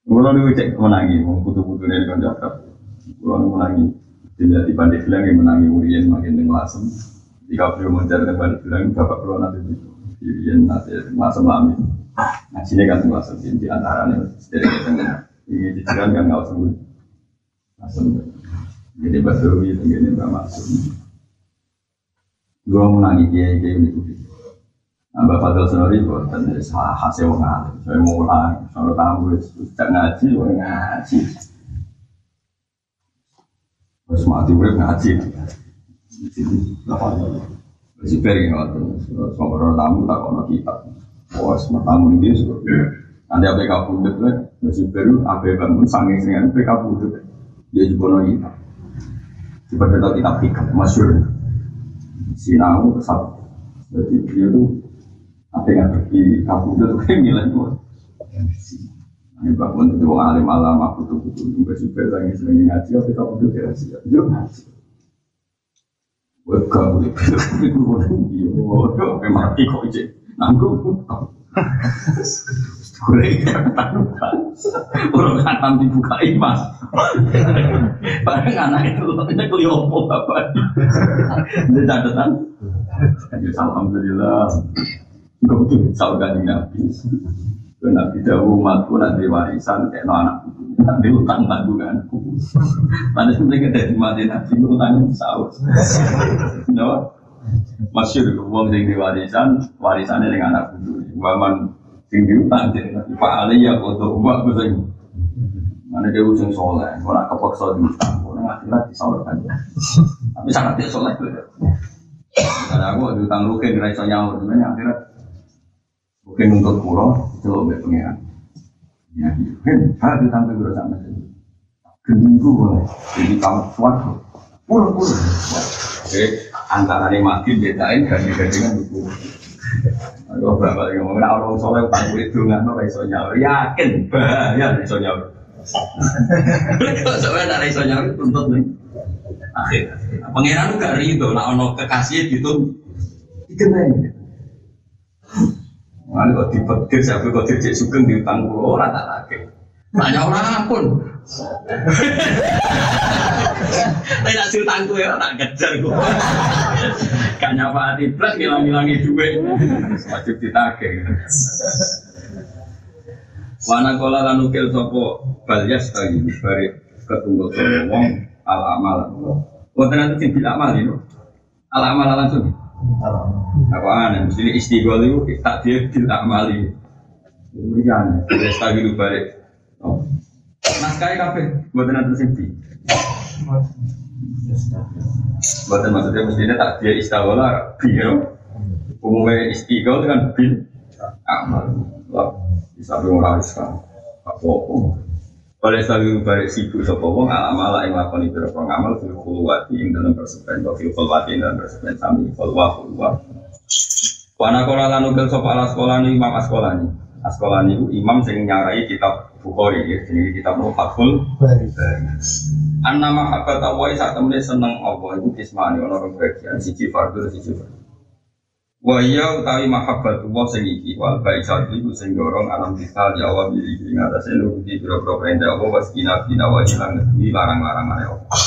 Kulo niku cek menangi, wong putu-putune kan jakrap. Kulo niku menangi. Tidak di pandai bilang yang menangi Urian makin dengan lasem. Jika beliau mencari pandai bilang bapak kulo nanti. Urian nanti lasem lami. Nah sini kan lasem di antaranya. Jadi kita ini jijiran kan nggak usah lasem. Jadi Mbak Dewi itu gini Mbak Maksud. Gue menangi kiai kiai ini Mbak Fadil Senori buat dan salah hasil alim. Saya mulai, kalau tahu sejak ngaji, gue ngaji. Terus mati gue ngaji. Di sini, apa Si Peri waktu sama tamu tak kono kita. Oh, semua tamu ini Nanti apa kabur deh, si Peri apa bangun sange dengan apa kabur Dia juga kita. Coba kita kitab hikam, masyur. Sinau kesal. Jadi dia tuh apa yang pergi kampung itu kayak nilai tuh. Ini bangun itu orang alim alam aku tuh butuh juga super lagi sering ngaji tapi kamu tuh tidak siap. Dia ngaji. Buat kamu itu boleh dia. Waduh, memang kok aja. Nanggung. Boleh Orang kanan dibuka imas. Barang anak itu ini keliopo bapak. Ini catatan. Ya alhamdulillah. Enggak betul saudara nabi. Nabi Dawu matku nanti warisan kayak no anak nanti utang tanggunganku. Sebenarnya kita di mati nabi utang sahur. No, masyur uang sing di warisan warisannya dengan anak budu. Waman sing diutang jadi Pak Ali ya mbak gue sing mana dia usung soleh orang kepaksa diutang orang akhirat disalurkan tapi sangat dia soleh karena aku diutang rukin kira iso nyaur sebenarnya akhirat rukin untuk pulau itu lebih pengiran ya kan hal diutang ke guru sama gending gue jadi kamu kuat pulau pulau. Oke antara ini mati bedain dan dengan buku Aku berapa lagi ngomong, nah orang soleh utang kulit dungan, no iso nyaur, yakin bahaya iso nyaur. Kalau sampai ada iso nyaur, tuntut nih. Akhir, pangeran gak ridho, nah ono kekasih gitu, dikenai. Mana kok dipetir, saya kok dirjek sugeng di utang pulau, orang tak lagi. Tanya orang pun. Tapi nak utangku ya, tak kejar gue. Gak nyapa hati plus ngilang-ngilangi duit. Wajib ditagih. Wana kola lan ukil sopo balyas tadi bari ketunggu sopo wong al amal. Wonten nanti sing bil amal itu. Langsung. Apa aneh? Mesti istighol itu tak dia bil amal itu. Kemudian balyas tadi bari. Naskah kabeh wonten nanti sing di. Buatan maksudnya mestinya tak dia istighol biar umumnya istighol dengan bil amal. Lah, bisa orang sekarang. Apa-apa. Oleh sabi balik sibuk sapa wong alam ala ing lakoni pira ngamal fil khulwati ing dalam persepen wa fil khulwati ing dalam persepen sami khulwa khulwa. Wana kola lan ugel sapa ala sekolah ni imam askolani. Askolani ku imam sing nyarai kitab Bukhari ya jenenge kitab Fathul An nama habat awai saat temen seneng Allah itu kismani ono rong bagian siji fardu siji fardu. Wa iya utawi mahabbat Allah sing iki wal baik satu iku sing dorong alam kita ya Allah bili ing atase nuruti pira-pira perintah Allah was kina kina wa ilang ngeduwi larang-larang ane Allah.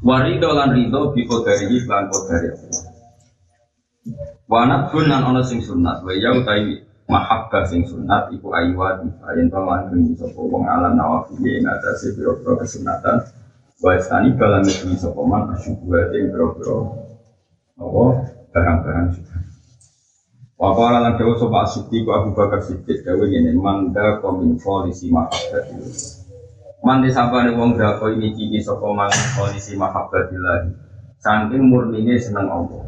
Warido lan rido bi kodari lan kodari Allah. Wa pun lan ana sing sunat wa iya utawi mahabbah sing sunat iku ayyuat yen to lan bengi sapa wong alam nawafil ing atase pira-pira kesunatan wa istani kalan ngeduwi sapa man asyubuhat ing pira-pira Allah barang-barang sudah. Wakala lan dawa sopa asyidik Abu Bakar Siddiq dawa ini manda komin polisi mahabbatillah. Man disabane wong dako ini ciki sopa man polisi mahabbatillah. Saking murnine seneng Allah.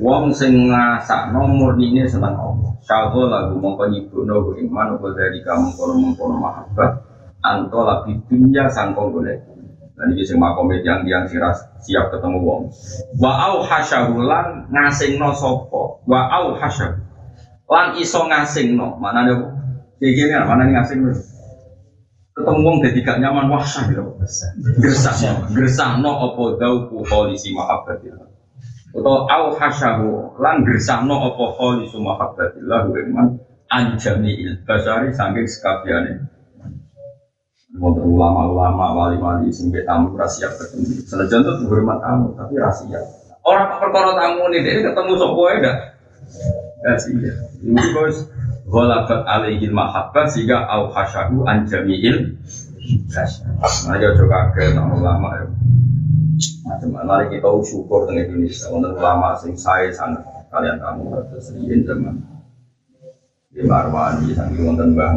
Wong sing ngrasakno murnine seneng Allah. Syago lagu mongko nyibukno iman apa dari kamu kono-mongkono mahabbat. Anto labi dunia sangkong golek dan ini sing makome yang yang siap ketemu wong. Wa au hasyahulan no sopo. Wa au hasyahu. Lan iso ngasingno. Mana ada kayak gini mana nih ngasing Ketemu wong jadi gak nyaman wah sah gitu. Gersah, gersah no opo dauku polisi mahabbatillah. Atau au hasyahu lan gersah no opo polisi mahabbatillah. Iman anjami il basari saking sekabiane Wonten ulama-ulama wali-wali sing tamu rahasia ketemu. Senajan itu hormat tamu, tapi rahasia. Orang perkara tamu ini dia ketemu sopo ya Rahasia. Ini bos Ghalabat alaihil mahabbah sehingga au hasyahu an jami'il Nah ya coba ke ulama ya. Macam mana? Kita syukur dengan Indonesia. Untuk ulama sing saya sangat kalian tamu terus riyen zaman di Marwani sangi wonten Mbah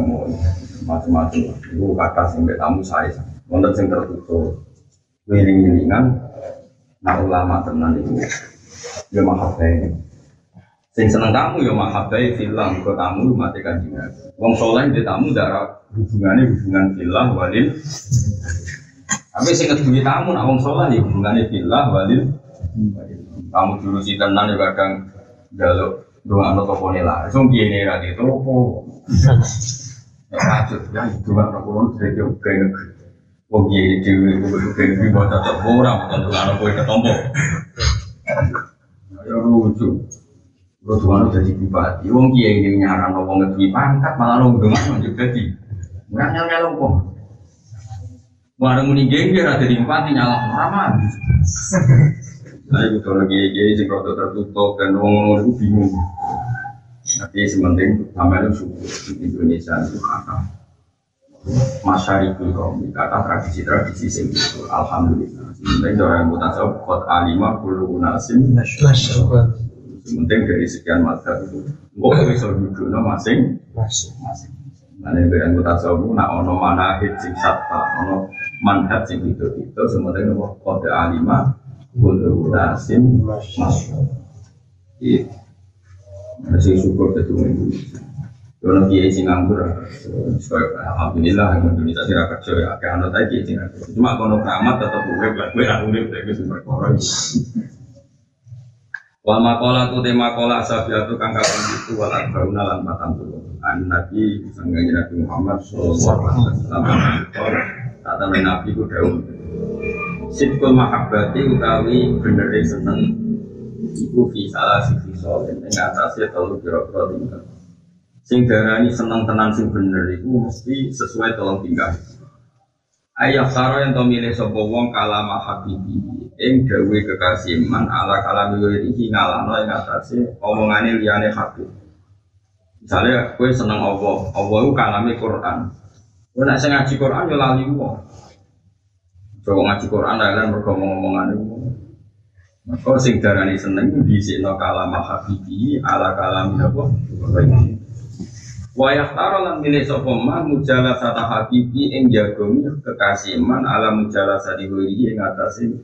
macam-macam itu kata sing tamu saya wonten sing tertutup. Wiling-wilingan nah ulama tenan itu ya mahabbai sing seneng tamu ya mahabbai filah. Ke tamu mati kanjeng wong soleh di tamu darah hubungannya hubungan filah walil. Tapi sing kedua tamu nak wong soleh ya hubungannya filah walil. Kamu dulu si tenan ya kadang jaluk doa no toko nela, gini rati toko. Rajut ya dewi doa no kue ketombo. Ya lucu. Lo tuh jadi bupati, wong kiai ini nyaran wong ngedui pangkat malah lo jadi. Nggak nyala wong. Warung muni gengger ada di bupati. Nah, itu kalau lagi jadi sing rada tertutup dan wong itu bingung. Tapi sementing sama itu suku di Indonesia itu kata masyarakat kaum kata tradisi-tradisi sing itu alhamdulillah. Sementing orang mutasawuf kot alima bulu nasim. Sementing dari sekian masa itu, gua bisa duduk masing masing. Ini yang kita tahu, nak ono mana hit sing satpa, ono manhat sing itu itu, sementing kode alima Bulu nasim. Masih syukur Indonesia. Kalau sing nganggur, alhamdulillah yang rakyat ya. Anak tadi Cuma kalau keramat tetap gue sumber makola tu tema itu wal lan Nabi sangganya Nabi Muhammad sallallahu. Kata Nabi ku Sidkul mahabbati utawi bener seneng Iku fi salah sisi soleh Yang atasnya tolong kira-kira tinggal. Sing darani seneng tenan sing bener Iku mesti sesuai tolong tinggal. Ayah saro yang tau milih sopo wong kalama habibi. Ing dawe kekasih man ala kalami wiri ngalano yang atasnya Omongannya liane habib. Misalnya kue seneng Allah, Allah itu kalami Quran. Kue nak ngaji Quran ya lali wong. Coba ngaji Quran kan bergomong-ngomongan itu. Maka sing darani seneng disikno kalam habibi ala kalam apa? Wayah taro lan milih sapa man mujala sata habibi ing jagongi kekasih man ala mujala sadi wiri ing atase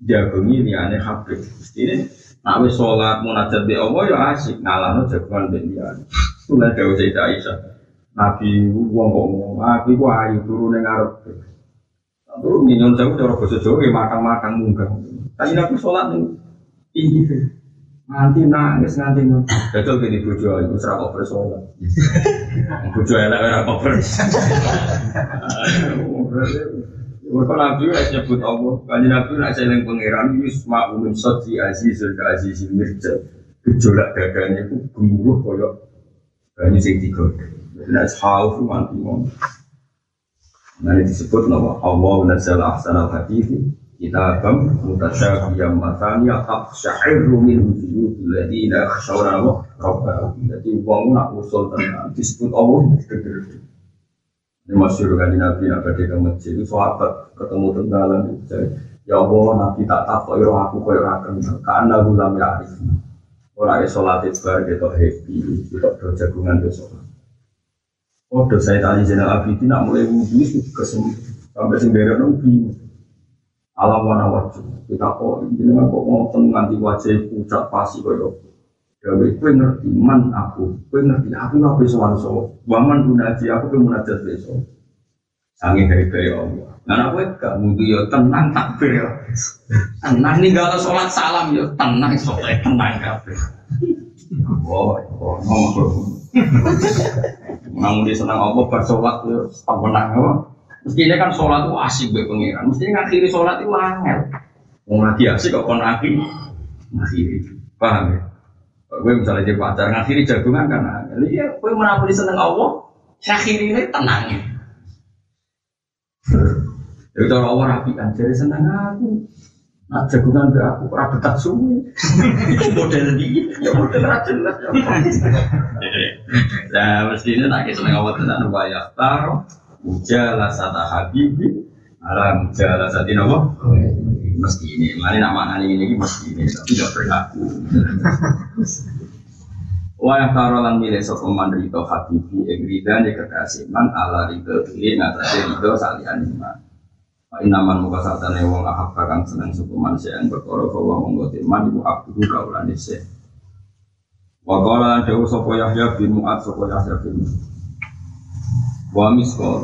jagongi liyane habib. Mestine nak wis salat munajat be Allah ya asik ngalano jagongan ben liyane. Kula dawuh Sayyidah. Nabi wong kok ngomong, Nabi ku ayu turu ning ngarep. Turu minyon jauh cara basa Jawa ya matang-matang munggah. Tapi Nabi sholat nih tinggi deh. Nganti nangis nganti nangis. Betul gini bojo itu serap over sholat. Bojo elek ora over. Mereka Nabi lah nyebut Allah. Kali Nabi lah seling pangeran Yusma umin soti azizul ke azizul mirja. Gejolak dadanya itu gemuruh koyok banyu sing tiga. Nah, haus mati mau. Nah, ini disebut nama Allah nazzal ahsanal hadithi kitabam mutasyabiyam matanya aqsyairu min wujudul ladina khashawna wa rabbahum. Jadi wong nak usul tenan disebut Allah ini masyur kan Nabi nak pergi ke masjid itu sahabat ketemu tenggalan ya Allah Nabi tak takut ya aku kaya rakan. Karena gulam ya orang yang sholat itu gitu happy gitu berjagungan besok Oh, dosa tadi jenazah Abidin nak mulai wudhu kesembuh sampai sing berak nabi alam warna wajib kita kok ini kok ngomong nganti wajah pucat pasti koyo Gawe kue ngerti man aku, kue ngerti aku nggak bisa wanso, waman gunaji aku kue munajat besok. Sangi dari dari Allah. Nah aku gak mudu yo tenang takbir yo. Tenang nih kalau sholat salam yo tenang sholat tenang kabeh. Oh, oh, ngomong. Namun dia senang apa bersolat yo tenang apa. Mestinya kan sholat itu asik be pengiran. Mestinya ngakhiri sholat itu angel. Mau lagi asik kok kon akhir ngakhiri. Paham ya? Gue misalnya jadi pacar ngakhiri jagungan kan. Iya, gue menapoli seneng Allah. Akhiri ini tenang ya. Jadi cara Allah rapi kan jadi seneng aku. Nah, jagungan be aku ora betah suwi. model ini, ya model ra jelas ya. Nah, mestinya nak seneng Allah tenan bayar taruh mujala sata habibi. Ala mujala sati nopo mesti ini mana nama ini ini mesti ini tapi tidak berlaku. Wa yang tarolan milih sokoman rito habibi ing rida ni kekasih man ala rito ini ngatasi rito salian iman Inaman muka satane wong ahab kakang seneng sokoman yang berkoro bahwa monggo timan ibu abdu kaulan isya Wa qala dewu sapa Yahya bin Mu'ad sapa Yahya bin Wa miskol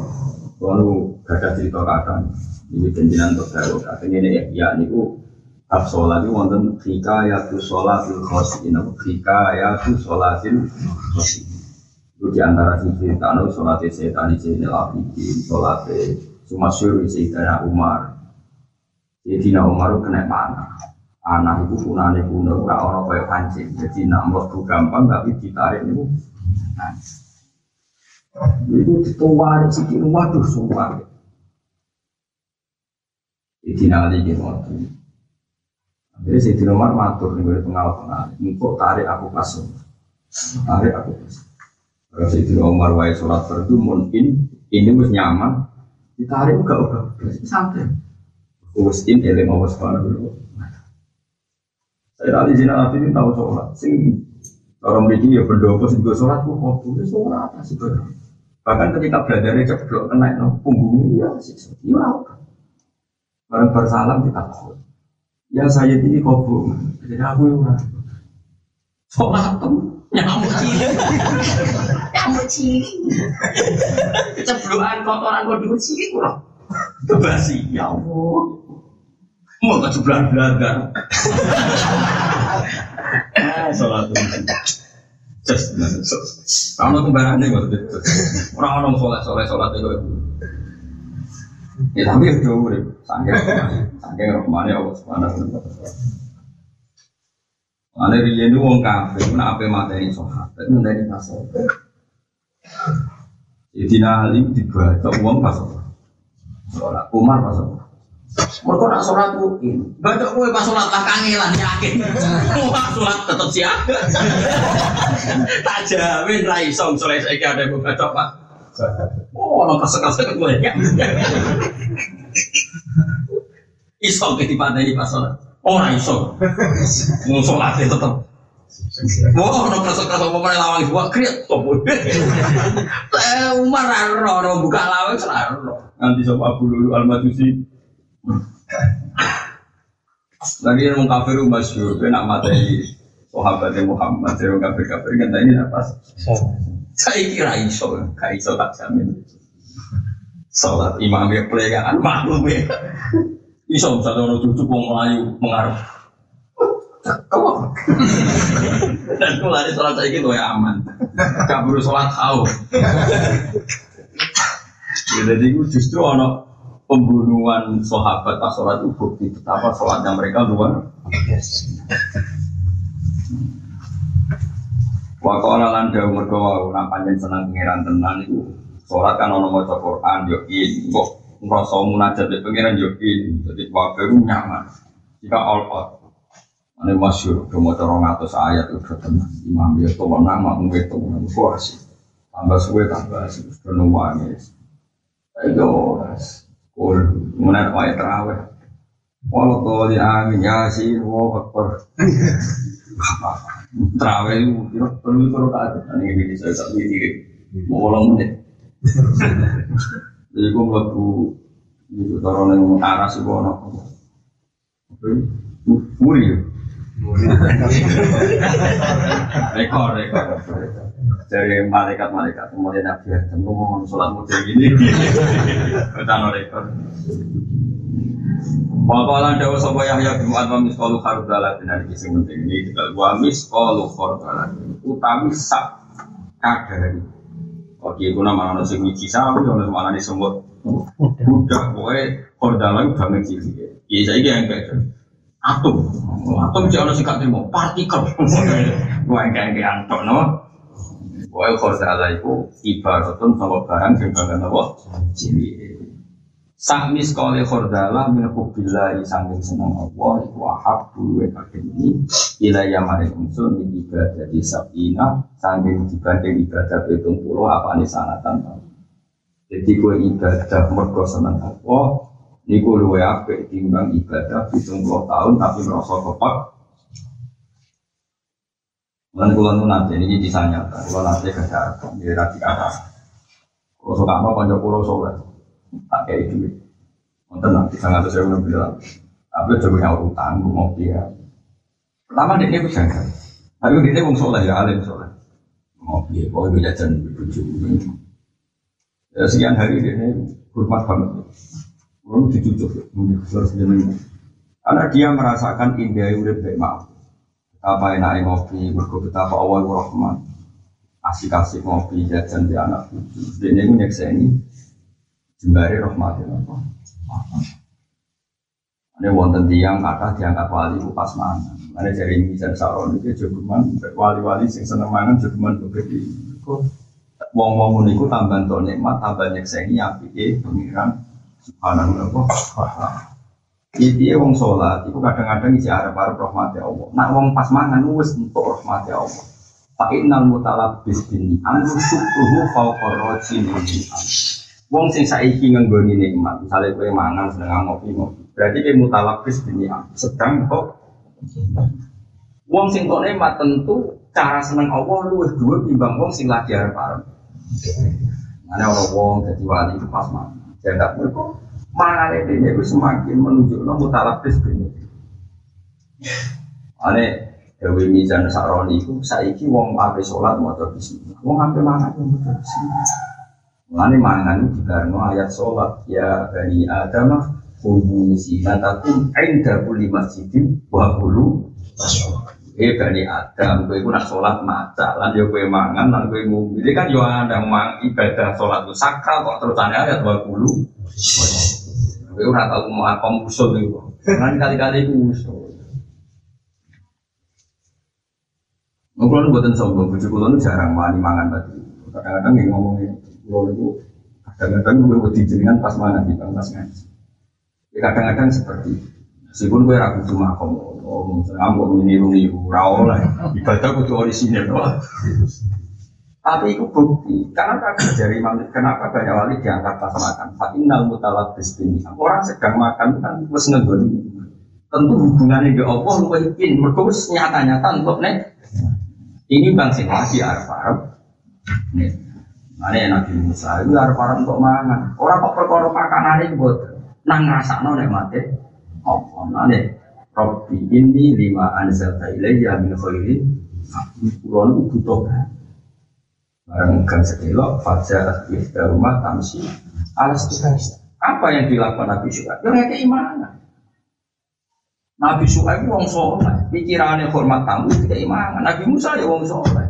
Kalau gada cerita kadang Ini jenjinan untuk gawe Katanya ini ya niku Ab sholat itu wonten hikayatu sholatil khosin Hikayatu sholatil khosin Itu di antara cerita sholatnya setan ini Sayyidina Abidin Sholatnya Sumasyur Sayyidina Umar Sayyidina Umar kena panah Anak itu punane kuno Ora orang kaya pancing Jadi nak melebu gampang tapi ditarik itu itu dituwari sikit, waduh sumpah. Itu nanti di waktu. Akhirnya si Umar matur nih gue pengawal pengawal. Engkau tarik aku pasung, tarik aku pasung. Kalau si Umar wae sholat fardu mungkin ini mus nyaman, ditarik gak udah santai. Kus in eling subhanahu dulu. Saya tadi zina nabi ini tahu sholat, sing orang begini ya berdoa sing gue sholat, gue kok sholat apa sih Bahkan ketika belajarnya ceblok kena no, punggungnya ya siksa. Ya apa? Barang bersalam kita tahu. Ya saya ini kobong. Jadi aku yang. Sholat tuh nyamuk Nyamuk cilik. Ceblokan kotoran kodok cilik kurang. Kebasi ya Allah. Mau ke sebelah belajar. Sholat tuh. Kamu kembaran nih waktu itu. Orang orang sholat sholat sholat itu. Ya tapi udah sanggeng sanggeng rahmani Allah subhanahu wa taala. Mana dia itu wong mana apa materi sholat, tapi materi pasal. Jadi nalim dibaca uang pasal. Sholat Umar pasal. Mereka nak sholat mungkin. Baca kue pas sholat lah kangelan yakin. Wah sholat tetap siaga. tak jamin rai song sholat saya ada yang baca pak. Oh, orang kasar-kasar gue ya. Isom ketipan dari pas sholat. Orang isom. Mau sholatnya tetap. Wah, orang kasar-kasar mau main lawang dua kriat. Umar raro buka lawang selalu. Nanti sama Abu Lulu Al-Majusi lagi yang kafir masyur, dia nak materi sahabatnya Muhammad, saya kafir kafir kan ini apa? Saya kira iso, gak iso tak jamin. Salat imam ya pelegaan maklum ya. Iso satu orang cucu mau melayu mengarah. Dan lari sholat saya gitu ya aman. Gak perlu sholat tahu. Jadi justru ono pembunuhan sahabat pas sholat itu bukti betapa sholatnya mereka luar Wakola lan dawu mergo wau nampanjen seneng pangeran tenan itu sholat kan ono maca Quran yo in kok ngrasa munajat di pangeran yo in dadi wae nyaman. Jika all out Ini masyur, cuma corong atas ayat itu tenang. Imam ya tuh nama, mungkin itu puas. Tambah suwe tambah suwe, sudah nungguannya. Ayo, Kul, mana wae terawih. Walau kau di amin yasin, wow akbar. Terawih itu perlu perlu kata. Ini ini saya tak diri. Mau ulang menit. Jadi gue melaku itu taruh yang aras itu anak. Muri ya. Rekor, rekor. Dari malaikat-malaikat kemudian Nabi Adam ngomong sholat model ini. Kita rekor. Wakalan dawa sopa Yahya bin Mu'ad wa miskalu khardalat dan ini kisah penting ini juga wa miskalu khardalat utami sak kadari Oke, itu nama anak sing wiji sawi, orang mana nih semut budak, pokoknya khardalat banget cilik. Iya saya yang kayak atom, atom jangan sih kak terima partikel, gua yang kayak kayak antok, no. Pokoknya khardalat itu ibaratun sama barang yang banget apa? Cilik. Sahmi sekali khordala min hubbillahi sangking seneng Allah iku ahab duwe ini. Ilaya maring unsur min ibadah di sabina sangking dibanding ibadah pitung puluh apa nih sanatan jadi gue ibadah mergo seneng Allah niku luwe apik timbang ibadah pitung puluh tahun tapi merasa kepak Lan kula nu nanti ini bisa nyata, kula nanti kerja, ya rati kata. Kalau suka apa kanca kula soleh, tak kayak duit. Nonton nanti sangat saya udah bilang, tapi coba yang utang, gue mau dia. Pertama dia bisa kan, tapi dia ini soleh ya alim soleh. Mau dia, pokoknya gue jajan lucu. Ya sekian hari dia hormat banget. Lalu dicucuk, mungkin harus dia Karena dia merasakan indah udah baik maaf. Apa enaknya ngopi, berkau betapa awal rahman. Asik-asik ngopi, jajan di anak cucu. Dia ini nyekseni jembari rahmatin Allah. Ini wonten tiang kata diangkat wali itu pas mana. Ada dari ini dan saron itu cuman wali-wali sing seneng mangan cuman begitu. Wong-wong niku tambah to nikmat tambah nyekseni apike pengiran subhanahu wa ta'ala. Iki wong sholat, itu kadang-kadang isi arep-arep rahmati Allah. Nak wong pas mangan wis untuk rahmati Allah. Fa innal mutalabbis bin ni'am syukruhu fawqa rajin Wong sing saiki ngenggoni nikmat, misalnya kowe mangan sedang ngopi-ngopi. Berarti kowe mutalabis bini sedang kok. Wong sing kok nikmat tentu cara seneng Allah luwih dhuwit timbang wong sing lagi arep-arep. Mana orang wong jadi wali pas mangan. Jangan mereka mangan ini itu semakin menunjukkan mutalabis bini. Ane Dewi Mizan Saroni itu saiki wong ape sholat mau bismillah. Wong ape mangan mau mangan ayat sholat ya bani Adam kudu zinatakum inda kulli masjidin wa kulu Eh bani Adam, kowe iku nak sholat maca, lan yo kowe mangan, lan kowe ngombe. Ini kan yo ada mang ibadah sholat itu sakral kok terus ada ayat kulu. Kowe ora tau mau apa musuh iku. Kan kali-kali musuh. Mungkin buatan sombong, bujuk kulon jarang wani mangan tadi. Kadang-kadang yang ngomongin kalau itu kadang-kadang gue wedi jenengan pas mana di pas ngaji. Ya kadang-kadang seperti itu. Meskipun gue ragu cuma kamu, oh, ngambok meniru niru rawol lah. Ibadah kudu orisinil. Tapi itu bukti. Karena kagak dari manusia, kenapa banyak wali diangkat pas makan? Fatinal mutalabis bini. Orang sedang makan kan wes ngegoni. Tentu hubungannya dengan Allah lu yakin. Mereka wes nyata-nyata untuk nek. Ini bang sing lagi arab arab. Nih, mana Nabi Musa itu arab arab untuk mangan. Orang kok perkara makanan ini buat nang rasa nek mati. Allah nane. Robbi ini lima anzalta ilayya min khairin. Kulon butuh Barang gang sedelok, fajar iftar rumah tamsi alas. Apa yang dilakukan Nabi Syuaib? Ya kayak keimanan. Nabi Syuaib wong soleh, pikirannya hormat tamu itu keimanan. Nabi Musa ya wong soleh.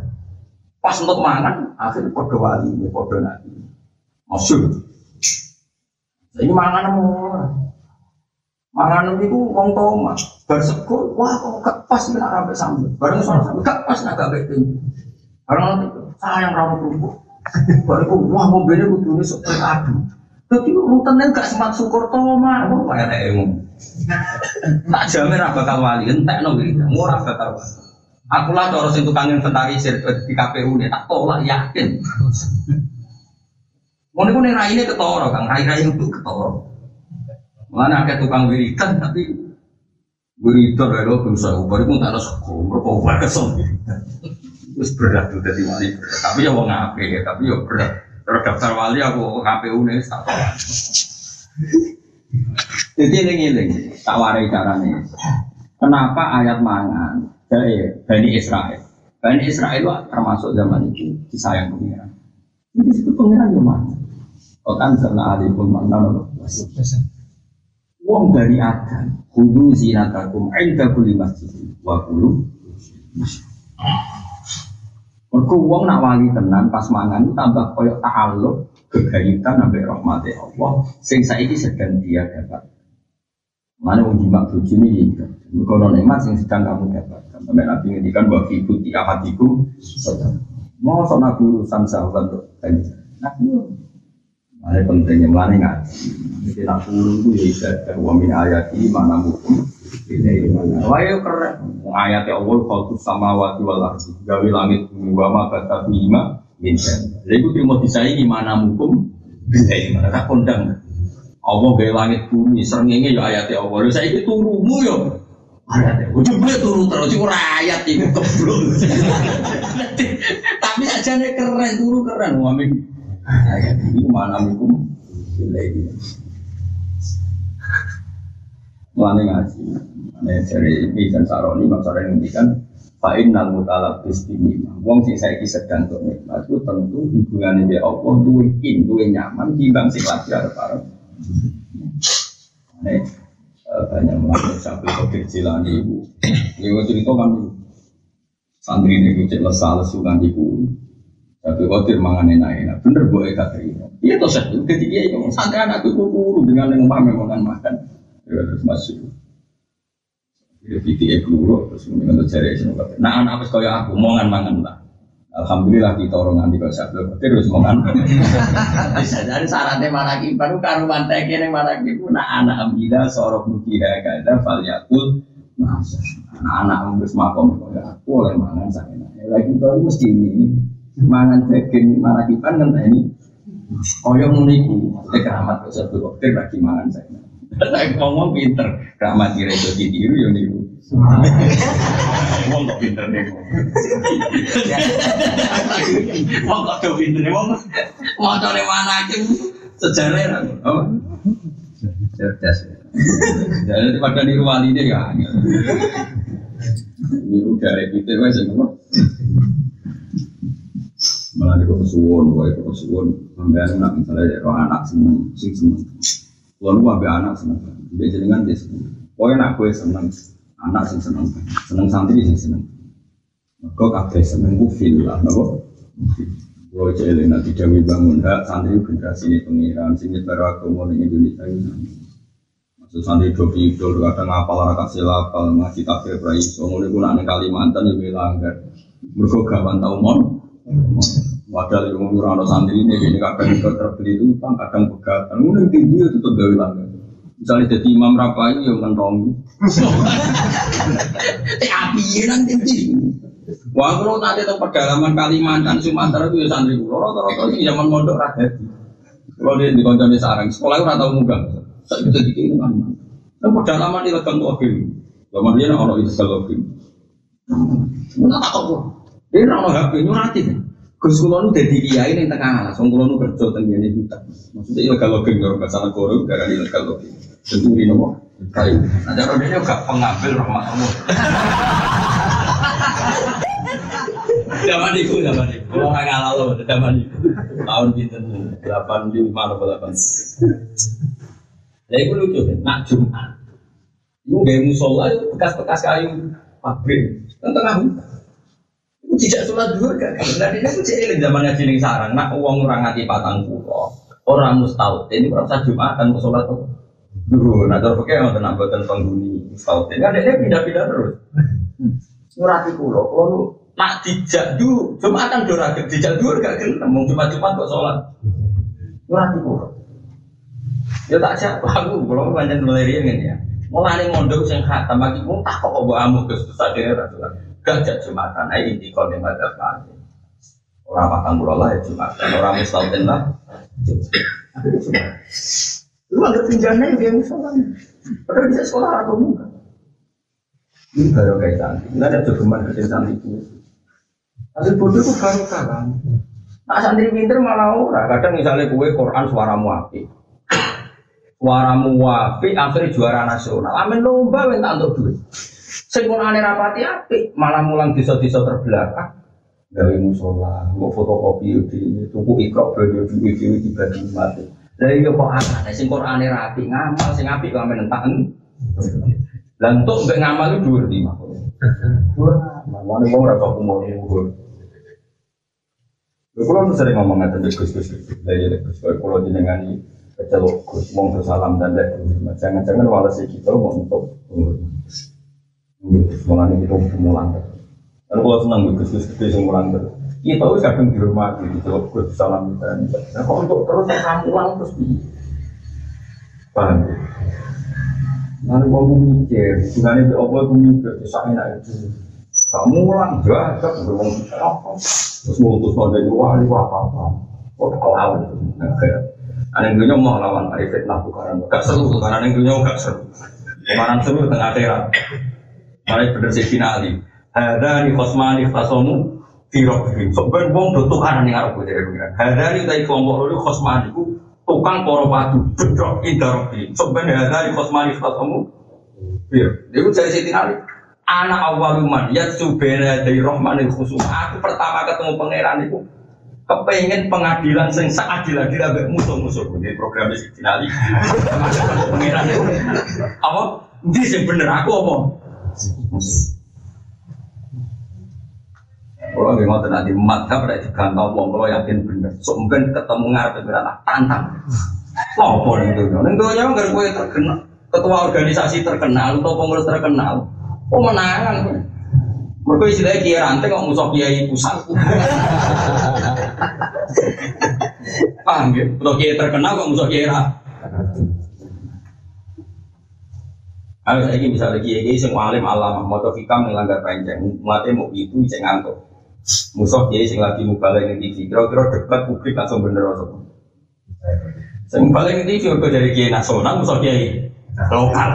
Pas untuk mangan, akhirnya podo wali podo nabi. Masyur. Ini mangan orang. Mangan itu wong toma. Bersekutu, wah kok gak pas ini sampai sambut. Bareng soal sambut, gak pas nak gak betul. Bareng sayang rawat kerupuk. Bariku wah mobilnya kudu ini sok adu. Tapi rutannya gak sempat syukur toma. Wah kayak emu. Tak jamin apa bakal wali entek no gitu. Murah bakal wali. Aku lah cara sing tukang inventarisir di KPU nih tak tolak yakin. Mau nih rai ini ketoro kang rai rai itu ketoro. Mana ada tukang wiridan tapi wiridan dari lo bisa ubah itu tak ada sekolah berubah kesel. Terus berat tuh dari wali. Tapi ya ngape ya, tapi ya berat. Terus daftar wali aku KPU nih tak. Jadi eling-eling, tak warai caranya. Kenapa ayat mangan dari Bani Israel? Bani Israel itu termasuk zaman itu disayang pengiran. Ini situ pengiran yang mana? Oh kan karena alifun mana loh? Wong dari Adam, kudu zinatakum inda kulli masjid wa kulu. Mergo wong nak wali tenan pas mangan tambah koyo ta'alluq kegayutan sampai rahmati Allah sing saiki sedang dia dapat. Mana wong jimak bojo ini ya. Mergo nikmat sing sedang kamu dapatkan. Sampai Nabi ngendikan wa fi buti ahadikum sedang. Mau nabi urusan sahabat untuk ganjar. Nabi Ada pentingnya mana ngaji. Jadi nak puluh itu ya ibadah wa min ayati mana mukum. Wah ya keren. Ayat Allah khalqus samawati wal ardi. Gawe langit bumi wa ma kata bima. Jadi itu mau disaingi mana mukum bila ini mana tak kondang. Allah gawe langit bumi serengenge ya ayat Allah. Lu saya itu turumu ya. Ayat Allah. Coba turu terus itu ayat itu keblok. Tapi aja keren turu keren. Wa min ayat ini mana mukum bila ini. Mulane ngaji. Mulane dari dan saroni maksudnya ngendikan Fa'in nal mutalabis bini Wong sing saiki sedang untuk nikmat itu tentu hubungannya dengan Allah duwe in, duwe nyaman timbang sing lagi ada para. Nih banyak melakukan sampai kodir jilani ibu. Ini cerita kan santri ini cek lesal lesu kan ibu. Tapi kodir mangan enak-enak. Bener boleh kata. Iya toh saya ketika ngomong santri anakku kuru dengan yang umpamanya makan makan. Ya terus masuk. Ya titik keluar terus untuk cari semua. Nah anak apa kaya aku mongan mangan lah. Alhamdulillah kita orang nanti kalau saya belum terus mongan. Bisa jadi syaratnya mana baru karuan teki yang pun Nah anak ambil sorok mukira kada fal yakul. Masa anak-anak ambus makom kaya aku oleh mangan saya. Lagi tahu mesti ini mangan daging mana kipan kan ini. Koyo muniku, keramat satu dokter lagi mangan saya. Saya ngomong pinter, rahmat kira itu ditiru ya niru. Wong kok pinter nih. Wong kok do pinter nih, wong mau cari mana aja sejarah apa? Cerdas. Jadi pada niru wali deh ya. Niru dari pinter wes semua. Malah di kesuwon, gue kesuwon, sampai anak misalnya anak seneng, sing seneng. Kalau lu ambil anak seneng, dia jenengan dia seneng. Pokoknya anak gue seneng, anak sing seneng, seneng santri sing seneng. Kau kabeh seneng ku lah, nopo. Kalau jadi nanti Dewi bangun hak santri generasi ini pengiran, sing nyebar agama di Indonesia ini. Maksud santri do pidol, kadang ngapal raka sila, apal ngaji takbir prai, soalnya gue nak Kalimantan yang langgar. Mereka gawan tau mon. Padahal yang ngurang santri ini, ini kadang terbeli itu utang, kadang pegatan. Ini tinggi itu tetap gawe langgar. Misalnya jadi imam rapai yang kentongi. Teh api nanti nanti. Wah, kalau nanti itu pedalaman Kalimantan, Sumatera itu ya santri kulo. Rata-rata sih zaman mondok rakyat. Kalau dia di konco di sarang, sekolah itu rata muga. Saya bisa dikirim kan. Dan pedalaman di tuh akhir. Zaman dia orang itu kalau akhir. Nggak tahu. Dia nak orang HP nyurati. Gus kulo nu dadi kiai ning tengah alas, wong kulo nu kerja teng ngene hutan. Maksudnya ilegal login karo bahasa negara gara ilegal login. Ini nopo? Kayu. Nah, cara dia gak pengambil rahmat Allah. Zaman itu, zaman itu. Kalau nggak ngalah loh, zaman itu. Tahun pinter delapan di mana delapan. Ya itu lucu nak Jumat. Itu gaya musola bekas-bekas kayu pabrik. Tengah hutan. Tidak sholat dua kan. Nah dia itu cilik zamannya cilik sarang. Nak uang orang ngati patang pulau. Orang mustaut. Ini orang sah Jumatan ke sholat tuh. Dulu, nah terus pakai yang tenang buatan penghuni mustaut. Kan dia pindah-pindah terus. Nurati pulau, kalau lu nak dijak dulu, Jumatan dora dijak dulu gak kena. Mau Jumat-Jumat kok sholat. Nurati pulau. Ya tak siap, aku kalau banyak melirian kan ya. Mulai mondok sing khatam bagi pun tak kok bawa amu ke susah daerah tuh. Gajah jumatan, nah kau yang ada apa? Orang makan pulau lah ya jumatan, orang mustahil lah. Lu ada pinjamnya dia misalnya, padahal bisa sekolah atau bukan? Ini baru kayak cantik, nggak ada jogeman kecil cantik itu. Hasil bodoh itu baru kan. Nah santri pinter malah ora. Kadang misalnya kue Quran suaramu api, suaramu api, akhirnya juara nasional. Amin lomba minta untuk duit. Sing Qur'ane rapati apik, malah mulang desa-desa terbelakang. Gawe musola, mau fotokopi di tuku ikro belajar di di dibagi mati. Lah iya kok aneh, sing Qur'ane rapi, ngamal sing apik kok amen entak. Lah entuk mbek ngamal itu dhuwur di mah. Dhuwur. Mana wong ora kok umur nu sering ngomong ngatain Gus Gus Gus, lah ya Gus, kalau kalau jenengani kecelok Gus, mong salam dan lek, jangan-jangan walasi kita mau untuk Mulane kita mulang terus. Dan kalau senang gus gus gede sing mulang terus. Kita wis kadang di celok gus salam dan. Nah kok untuk terus mulang terus di. Paham? Nanti gua mikir, sebenarnya di apa gua mikir, bisa enak itu. Kamu mulang gak, berwong apa? Terus ngutus pada wali apa apa. Kok kelawan? Ada yang dunia mau lawan dari fitnah bukan, gak seru, karena yang dunia gak seru. Kemarin seru tengah akhirat. Malah bener sih finali. Ada di kosmani fasomu firok bikin. Sebenarnya wong do tukaran ning arep dari pengiran. Ada di tai kelompok loro kosmani ku tukang poro padu bedok indarobi. Sebenarnya ada di kosmani fasomu fir. Dia cari sih finali. Anak awaluman ya subena dari rohmanil khusum. Aku pertama ketemu pangeran itu kepengen pengadilan sing seadil adil ambek musuh-musuh di program si finali. Pangeran itu apa? Ndi sing bener aku apa? Kalau nggak mau nanti madhab pada digantau wong kalau yakin bener. So ketemu ngarep berat tantang. Apa nih itu? Nih tuh yang nggak gue terkenal ketua organisasi terkenal atau pengurus terkenal. Oh menangan. Mereka istilahnya kiai rantai kok musuh kiai pusat. Paham ya? Atau kiai terkenal kok musuh kiai rantai. Ayo saya ini misalnya kiai kiai sing alim alam, mau hikam melanggar panjang, mati mau itu cek ngantuk. Musuh kiai sing lagi mubalai ini TV, kira-kira debat publik langsung bener atau Sing mubalai ini TV kok dari kiai nasional, musuh kiai lokal.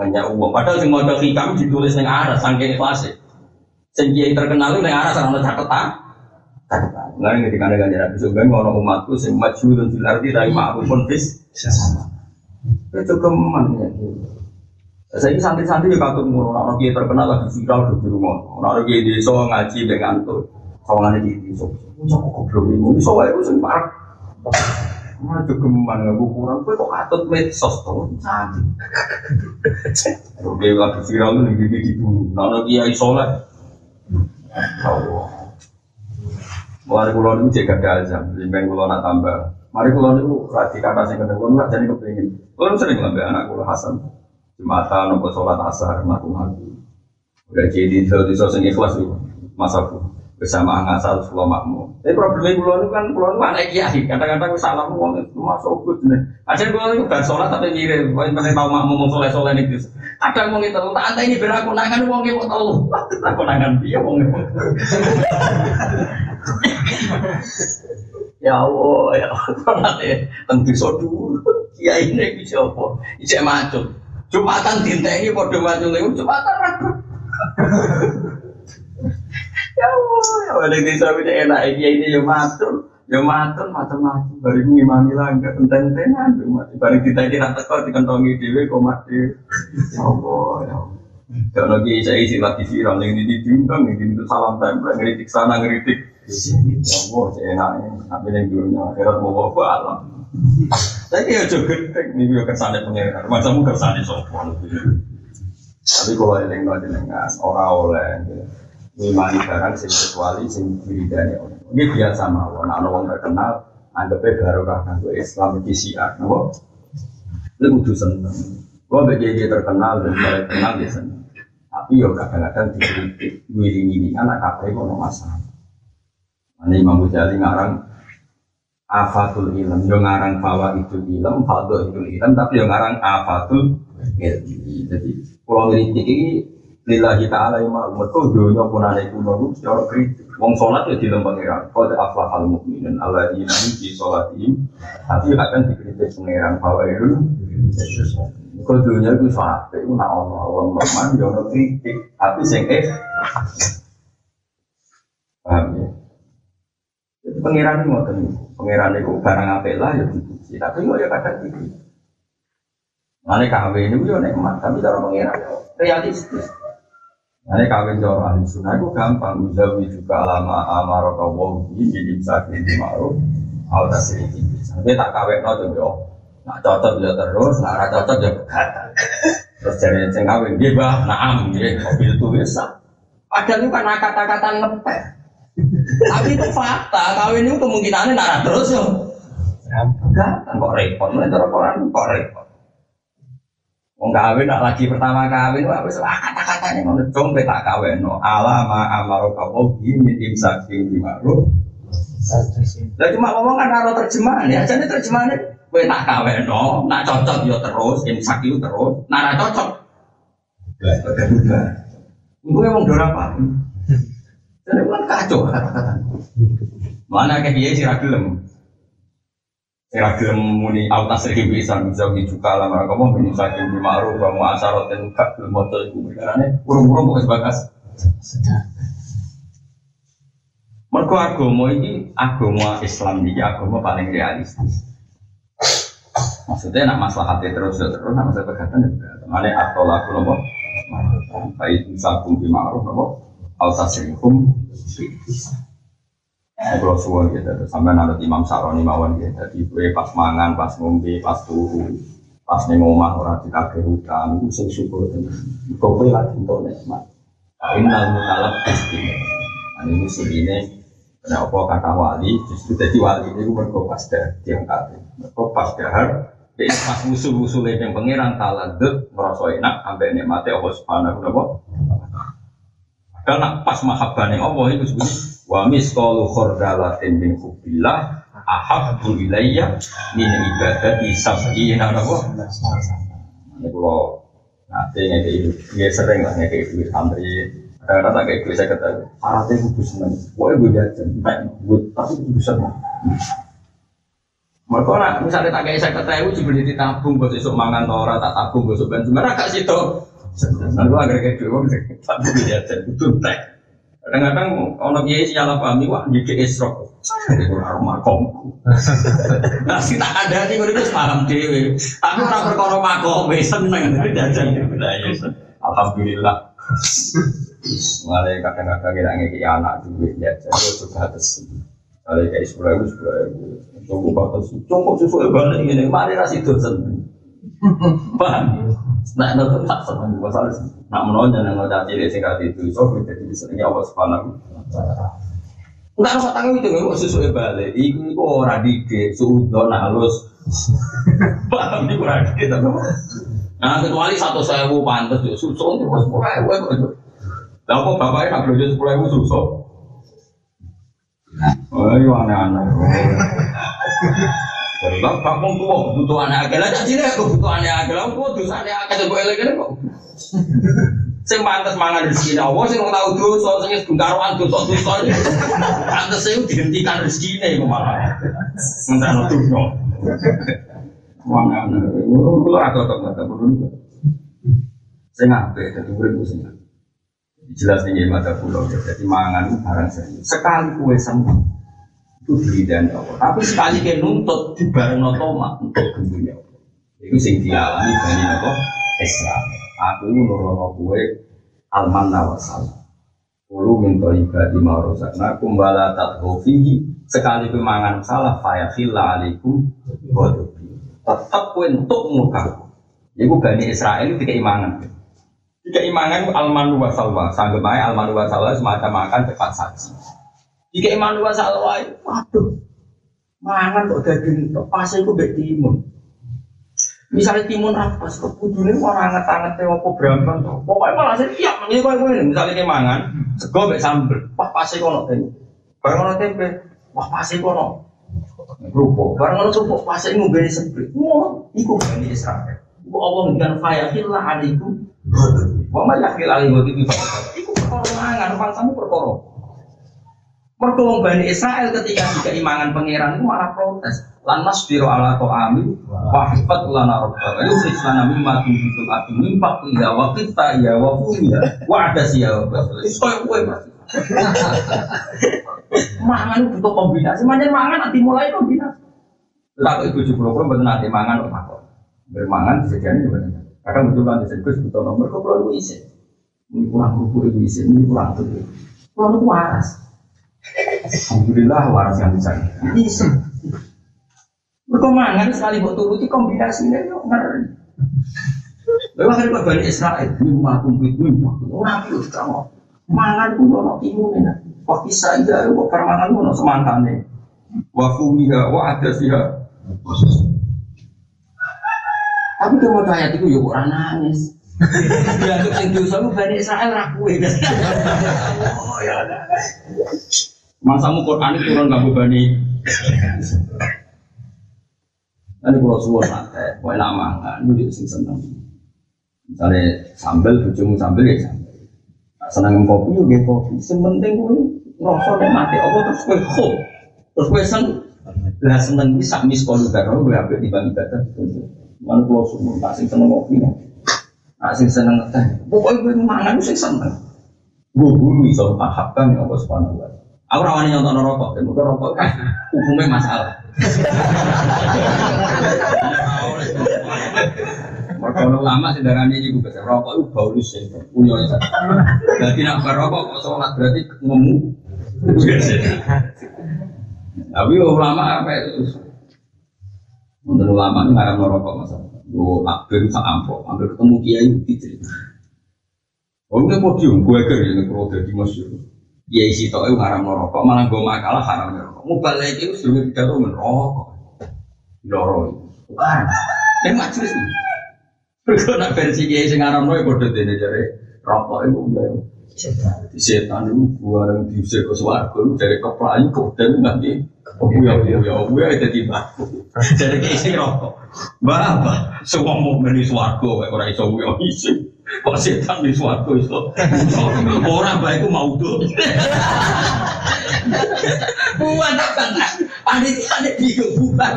Hanya uang. Padahal sing mau hikam ditulis neng aras, sangking kelas. Sing kiai terkenal neng aras orang catatan. Catatan. Lain ketika ada ganjaran sebenarnya ngono umatku sing maju dan filardi dari ma'ruf pun bis. Itu keman ya. Saya ini santri-santri juga katut mulu, orang kiai terkenal lagi viral di rumah, orang kiai desa ngaji dengan tuh, kawangannya di desa. Cok goblok ini, ini soalnya itu parah. Mana jogeman nggak kurang, gue kok katut medsos tuh. Orang kiai lagi viral nih di dulu, orang kiai sholat. Allah. Mulai kulon itu jaga dalzam, limbang kulon nak tambah. Mari kulon itu rati kata sing kedua kulon jadi kepingin. Kulon sering ngambil anak kulon Hasan. Jumatan nopo sholat asar mlaku mati. Udah jadi di sing ikhlas itu masa bersama ngasal sekolah makmum. Tapi problemnya pulau itu kan pulau anak kiai. Kadang-kadang salah uang itu masuk good nih. Aja pulau itu gak sholat tapi mirip. Pokoknya tahu makmum mau soleh soleh nih. Kadang mau gitu, tak ada ini beraku nangan uang itu tahu. Aku nangan dia uang itu. Ya Allah, ya Allah, nanti tentu so. Kiai ini bisa apa? Bisa macam. Jumatan dinta ini pada macam itu, jumatan. Ya Allah, di sana ini enak, kiai ini ya matur. Ya matur, macam-macam. Baru ngimami langga, enten-entenan. Baru kita ini rata kau dikantongi dewe, kau mati. Ya Allah, ya Allah. Kalau lagi saya isi lagi viral, yang ini diundang, yang ini salam tempel, ngeritik sana, ngeritik. Ya Allah, saya enaknya. Tapi yang dulunya, akhirat mau bawa alam. Tapi ya juga gede, ini juga kesannya pengeran. Masamu kesannya sopan. Tapi kalau yang nggak jenengan, orang oleh ngimani barang sing kecuali sing diridani orang. Ini biasa mawon. Nah, orang terkenal, anggapnya baru kan Islam di siar, nabo. Lu kudu seneng. Gua gak jadi terkenal dan mulai kenal ya seneng. Tapi yo kadang-kadang dikritik, wiring-wiring anak kafe kok no masalah. Ini Imam Ghazali ngarang afatul ilm, yo ngarang fawa itu ilm, fado itu ilm, tapi yo ngarang afatul ilmi. Jadi kalau kritik ini lillahi ta'ala yang mau mereka dunia pun ada itu nunggu secara kritik. Wong sholat ya di lembang pengiran. Kau tidak aflah hal mukminin Allah di nabi di sholat tapi akan dikritik pengiran bahwa itu. Kau dunia itu sholat itu nak Allah Allah Rahman jono kritik, tapi sing eh paham ya. Jadi pengiran itu ngoten, pengiran itu barang apa lah ya dipuji, tapi kok ya kadang dikritik. Nanti kawin itu ya nikmat, tapi cara pengiran realistis. Nanti kawin cara ahli sunnah itu gampang, uzawi juga alama amaraka wahi bidim sakit di ma'ruf al tasiri Nanti tak kawin no tuh yo, nak cocok ya terus, nak ora cocok ya begatan. Terus jadi sing kawin dia bah, naam dia mobil itu bisa. Padahal itu kan kata-kata ngepet. Tapi itu fakta, kawin itu kemungkinannya nara terus yo. Begatan kok repot, mulai cara Quran kok repot. Wong kawin nak lagi pertama kawin wah wis wah kata-katanya ngono dong tak kawin no ala ma amaro kawo bi min imsakin bi ma'ruf. Lah cuma ngomong kan karo terjemahan ya, jadi terjemahannya kowe tak kawin no, nak cocok yo terus imsak yo terus, nak cocok. Udah udah. Gue emang dorang apa? Jadi kan kacau. Mana kayak dia sih ragilem. Gelem muni autas sering bisa bisa juga lah mereka mau ini saking di maru kamu asarot dan kak belum motor itu karena urung-urung bukan sebagas. Mereka agama ini agama Islam ini agama paling realistis. Maksudnya nak masalah hati terus ya terus, nak masalah pegatan juga. Mana atau lagu nopo, baik misalkum di maru nopo, autas sering kalau gitu, sampai nanti Imam Saroni mawon gitu, jadi gue pas mangan, pas ngombe, pas turu, pas nih ngomah orang di kaki hutan, itu sing syukur gue lagi untuk nikmat. Innal mutalab istimewa. Nah ini segini, kenapa kata wali, justru jadi wali ini gue berkopas dah diangkat, berkopas dahar. Jadi pas musuh-musuh yang pangeran taladut, ngerasa enak, sampai nikmatnya Allah subhanahu wa ta'ala. Karena pas mahabbah yang Allah itu sebenarnya wa misqalu khardalatin min hubbillah ahabbu ilayya min ibadati sab'ina napa ini kalau nanti ngeke ya sering lah ngeke duit santri. Kadang-kadang kayak gue saya kata syaratnya kudu seneng pokoknya gue jajan gue tapi kudu seneng mereka nak misalnya tak kayak saya kata gue cuma ditabung buat besok mangan tora tak tabung besok ben cuma agak situ Nah, gue agar kayak gue bisa tak gue jajan kudu teh Kadang-kadang ono kiai sih salah pahami wah di esrok. Jadi kurang makom. Nasi tak ada nih gue itu paham dewi. Tapi orang perkara makom seneng jajan Alhamdulillah. Mulai kadang-kadang kita ngeki anak duit jajan itu juga atas. Kalau kayak sepuluh ribu sepuluh ribu. Tunggu bapak cukup susu balik ini. Mari rasi dosen. Paham? Nah, itu tak seneng masalah. Nak menonjol yang ngajak cilik sing kati itu, so jadi disenengi Allah Subhanahu Enggak usah tanggung itu, nggak susu balik. Iku iku ora dike, halus. Paham iku ora dike tapi. Nah, kecuali satu sewu pantas, susu itu bos mulai. Lah kok bapaknya nak belanja sepuluh ribu susu? Oh, iya aneh-aneh. Jadi bang, bang mau tua kebutuhan agak lah, jadi kebutuhan agak lah, tua dosa agak coba elek kok. Sing pantes mangan rezeki Allah, sing tahu dosa, sing wis karuan dosa dosa. Pantes sing dihentikan rezekine kok malah. Dosa. Wong ana, kulo ora cocok mata kulo. Sing apik dadi urip sing jelas nih mata pulau jadi mangan barang sekali kue seneng itu dan Allah tapi sekali kue nuntut di bareng notoma untuk dunia itu sing dialami bani apa Islam. Aku nurono kue alman nawasal. Ulu minta ibadi maurosakna kumbala tathofihi sekali pemangan salah fayakhilla alaikum wadubi. Tetap kue untuk muka Ibu Bani Israel itu jika imangan. Almanu wa salwa, sanggup aja almanu wa salwa semacam makan cepat saji. Jika iman wa salwa, waduh, mangan kok daging tok pas iku mbek timun. Misalnya timun apa, kebudune orang anget-anget apa berambang to. Pokoke malah sih iya ngene koyo ngene, misale ki mangan sego mbek sambel. Wah pas iku ono tempe. Bareng ono tempe, wah pas iku ono kerupuk. Bareng ono kerupuk pas iku ngombe semprit. Ngono iku Bani Israel. Iku Allah ngendikan fayahillah alaikum Wa ma yakil ali wa tibi Iku perkara mangan, bangsamu perkara. Mergo Bani Israel ketika dikeimangan pangeran itu malah protes. Lan nasbiru ala ta'ami wa hifat lana rabbaka. Yusrif lana mimma tunbitul atu min faqliha wa qitta ya wa wa adasiya wa basul. Itu Mas. Mangan itu butuh kombinasi. Manjan mangan nanti mulai kombinasi. Lalu ibu jublo pun betul nanti mangan kok makok. Bermangan disediakan juga Kadang betul kan disebut butuh nomor kok perlu isi. Ini kurang itu isi, ini kurang tuh. Kurang waras. Alhamdulillah waras yang bisa. Isi. Berkemangan sekali buat turuti kombinasinya yuk ngeri. Lalu hari Bani Israel, lima kumpit lima, nabi udah mau mangan pun mau timun ini. Kok bisa aja, kok permangan pun semangkane. Wafumiha, wa adasiha. Tapi dia mau ayat itu ya kok ora nangis. Ya untuk sing dosa lu Bani Israel ra kuwe. Oh ya ada. Mangsamu Quran itu turun kamu Bani. Nanti kalau suwon nate, kau enak mangan, lu sing seneng. Misalnya sambel, bujumu sambel ya sambel. Seneng kopi, ya kopi. Sementing kau ngerasa nek mati, apa terus kau ho, terus kau seneng. Lah seneng bisa miskolu karo gue ambil di bang. Mana kalau semua tak sing seneng kopi ya. Nah sing seneng teh. Pokoknya gue mangan sing seneng. Gue dulu iso pahamkan ya Allah subhanahu wa taala. Aku rawani nyontok rokok, dan bukan rokok kan hukumnya masalah. Mereka lama sih ini juga bisa rokok itu bau sih, punya itu. Jadi nak berokok kok sholat berarti ngemu. Tapi ulama apa itu? Untuk ulama ini ngarang merokok masalah. Gue akhir bisa ampok, hampir ketemu kiai dicerita. Oh ini podium, gue ker ini kalau jadi masyur. Kiai si tau itu ngarang merokok, malah gue makalah haram merokok. Mau balik itu sebelum kita tuh merokok. Loro, bukan. Ini majelis. Berkena versi kiai sing ngarang merokok bodoh dene jare rokok itu udah setan itu gua yang diusir ke suarga itu dari keplayu kemudian nanti oh ya ya ya ya itu tiba jadi isi rokok berapa semua mau beli suarga orang iso ya isi kok setan di suarga iso orang baik itu mau tuh buat apa panitia ada bingung bukan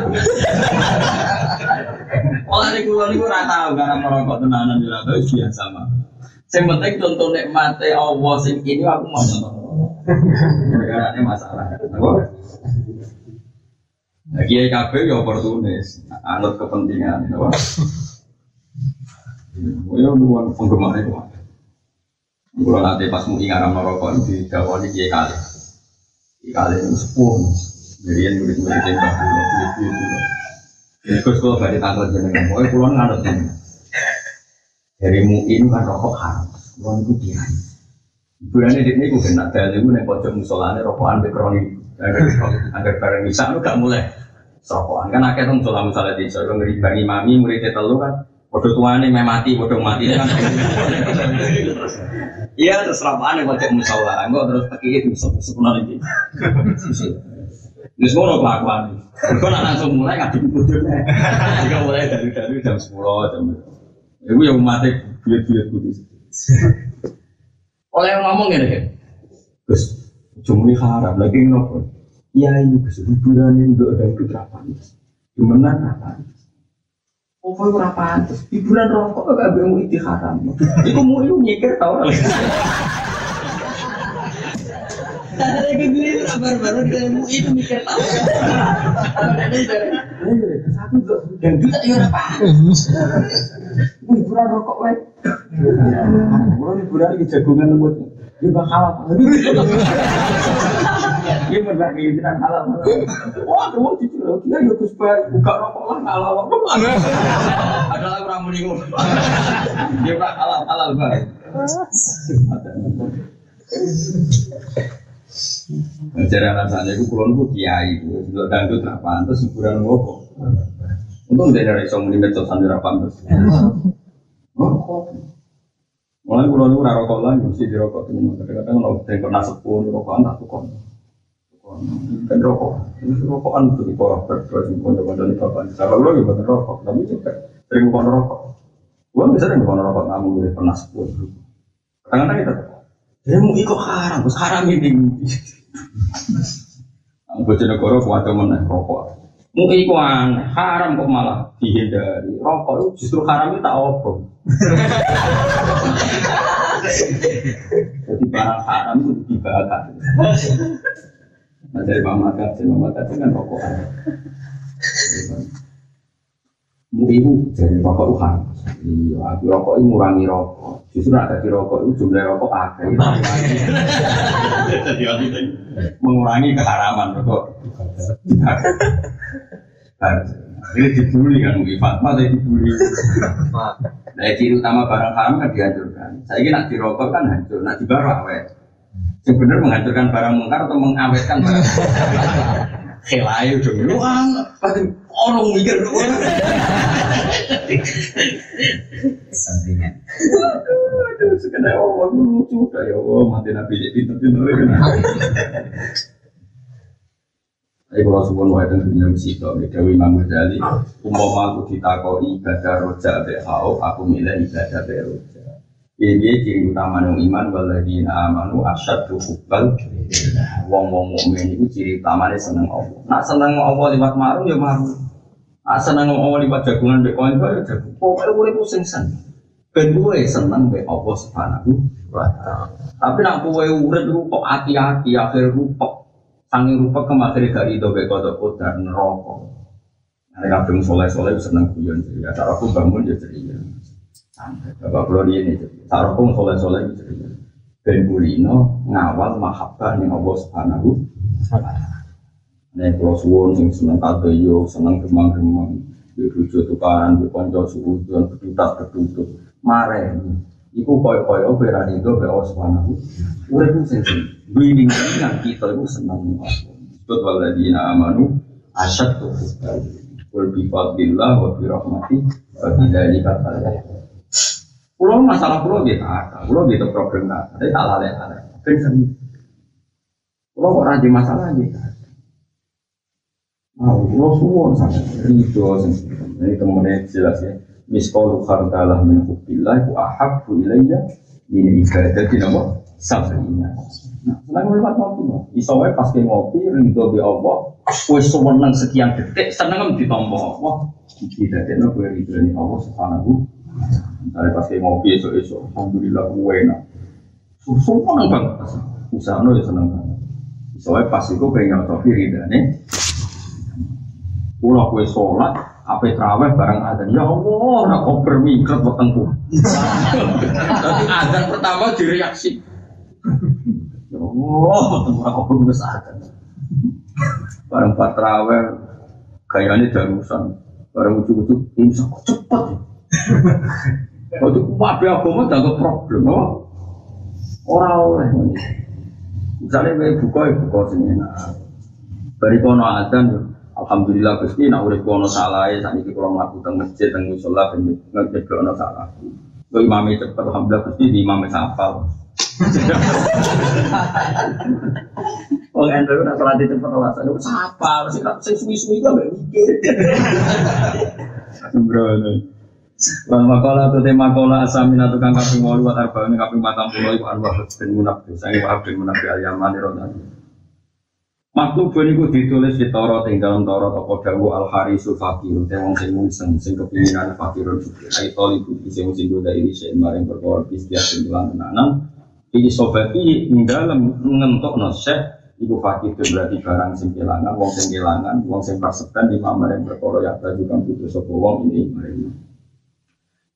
Olah ini kulon itu rata karena merokok tenanan di rata biasa mah. Yang penting contoh nikmati Allah sing ini aku mau nonton. Gara-gara ini masalah. Nah, Kiai KB ya oportunis, anut kepentingan. Ya bukan penggemar itu. Kalau nanti pas mau ngaram merokok di Jawa di Kiai kali. Kiai kali itu sepuh. Jadi yang murid-murid yang baru, murid-murid Jadi kalau balik tanggal jenengan, pokoknya pulang nganut jenengan. Dari muin kan rokok haram, pulang itu kiai. Bulannya di ini gue kena dalil gue nih pojok musolane rokokan be kroni. Agar bareng bisa lu gak mulai rokokan kan akhirnya musola misalnya di sana ngeri bangi mami murid telu kan Bodoh tuane meh mati, bodoh mati kan. Iya terus rapane wajah musola, enggak terus kaki itu sepenuh ini. Terus ngono kelakuan. Kau nak langsung mulai ngadep bodohnya. Jika mulai dari dari jam sepuluh jam. Ibu yang mati biar-biar putih. Oleh yang ngomong ini kan, Gus, cuma ini haram lagi ngopo. Iya ibu Gus, hiburan itu ada putra panas. Gimana apa? Kau ora pantes. Hiburan rokok gak mau itu haram. Iku mau itu mikir tau. Ada yang gini baru-baru kita mau itu mikir. Tapi dan kita ya ora pantes. Hiburan rokok wae. Kalau hiburan iki jagungan lembut. Ya bakal apa? Iya benar nih, tidak halal. Wah, kamu jujur, dia ya Gus Bay, buka rokok lah halal. Ada lagi orang mendingung. Dia tak halal halal baik. Ajaran rasanya itu kulon itu kiai, itu dangdut lah pantas, hiburan rokok. Untung dia dari song ini betul sambil pantas. Rokok. Mulai kulon itu rokok lagi, mesti dirokok. Kadang-kadang kalau pernah sepuluh rokok antar tuh kan rokok. Ini rokokan tuh di bawah berdua di bapak kalau lo juga rokok tapi juga sering kondo rokok gua bisa sering kondo rokok kamu udah pernah sepuluh kadang-kadang kita dia mau ikut haram terus haram ini. Bocah negara kuat mana rokok. Mau ikut haram kok malah dihindari. Rokok itu justru haram itu tak opong jadi barang haram itu dibakar Nah, dari mama dari mama kata kan rokokan. Mu ibu dari rokok itu. Iya, aku rokok itu ngurangi rokok. Justru ada di rokok itu jumlah rokok akeh. Mengurangi keharaman rokok. Ini dibully kan, mungkin Fatma tadi dibully. Nah, ciri utama barang haram kan dihancurkan. Saya kira nak dirokok kan hancur, nak dibawa awet sebenarnya menghancurkan barang mungkar atau mengawetkan barang Kelayu dong, lu pasti orang mikir dulu. Sampingan. Aduh, sekedar Allah lucu, ya Allah mati nabi jadi pinter-pinter. Tapi kalau sebuah wae tentu dunia mesti kok Dewi Imam Ghazali, umpama aku ditakoi ibadah roja be aku milih ibadah be. Ini ciri utama yang iman waladina amanu asyad hubal Wong wong mukmin itu ciri utamanya seneng Allah. Nak seneng Allah lewat maru ya maru. Nak seneng Allah lewat jagungan be koin ya jagung. Pokoknya boleh pusing sen. Ben gue seneng be Allah subhanahu wa. Tapi nak gue urip itu kok hati-hati akhir rupak. Sangi rupak kemakhir gak itu be kodok kodar neraka. Nah, kadang soleh-soleh seneng guyon ceria. Cara aku bangun ya ceria. Bapak Pulau ini, Sarapung soleh soleh gitu. Ben Bulino ngawal mahabbah nih Allah Subhanahu. Nih Pulau Suwon sing seneng kadoyo, seneng gemang-gemang, dirujuk tukaran, dikonco suhu, dan berdutak berduduk. Mare, iku koyo-koyo berani itu be Allah Subhanahu. Itu sing winning yang kita itu seneng Allah. Sebut waladina amanu asyad tuh. Wal bifadillah wa birahmati wa bidalika falyah. Pulau masalah pulau gitu pulau gitu problem ada, tapi tak lalai lalai. Kan Pulau kok rajin masalah gitu. Nah, pulau suwon sangat itu, ini kemudian jelas ya. Miskolu khardalah min hubbillah ku ahabbu ilayya ini ibadah di nama sabrina. Nah, senang lewat ngopi, iso wae pas ke ngopi ridho bi Allah, wis seneng sekian detik seneng ditompo Allah. Tidak ada gue ridho ni Allah subhanahu Misalnya pas ngopi esok-esok, alhamdulillah gue enak. Semua nang banget, usaha ya seneng banget. Soalnya pas itu pengen ngopi ridane. Pulau kue sholat, apa terawih bareng adzan. Ya Allah, nak kau bermingkret wetengku. Tapi adzan pertama direaksi. Ya Allah, wetengku aku berbes adzan. Bareng pas kayaknya darusan. Bareng ujuk-ujuk, kok cepet ya. Waktu wabe agama tak problem, oh. Orang oleh Misalnya gue buka ya buka sini enak. Bari kono adzan Alhamdulillah Gusti nak urip ono salah ya sakniki kula mlaku teng masjid teng musala ben ngejeblok ono salah. Kok imame cepet alhamdulillah Gusti di imame hafal. Wong endo nak salat cepet ora sak sapa sing suwi-suwi kok mikir. Sembrono. Wal makola tu tema kola asamina tukang kaping wolu wa arba'in kaping patang puluh iku arwah bin munafik sange wa bin munafik al yamani rodani. Maklub niku ditulis di Taurat ing dalam Taurat apa dawu al harisu fakir te wong sing mungseng sing kepinginan fakirun fakir ai toli ku sing sing goda ini sing maring perkara bisya sing lan tenanan iki sobati ing dalam ngentokno syekh iku fakir itu berarti barang sing kelangan wong sing kelangan wong sing praseban lima maring perkara ya kang putus sapa wong ini maring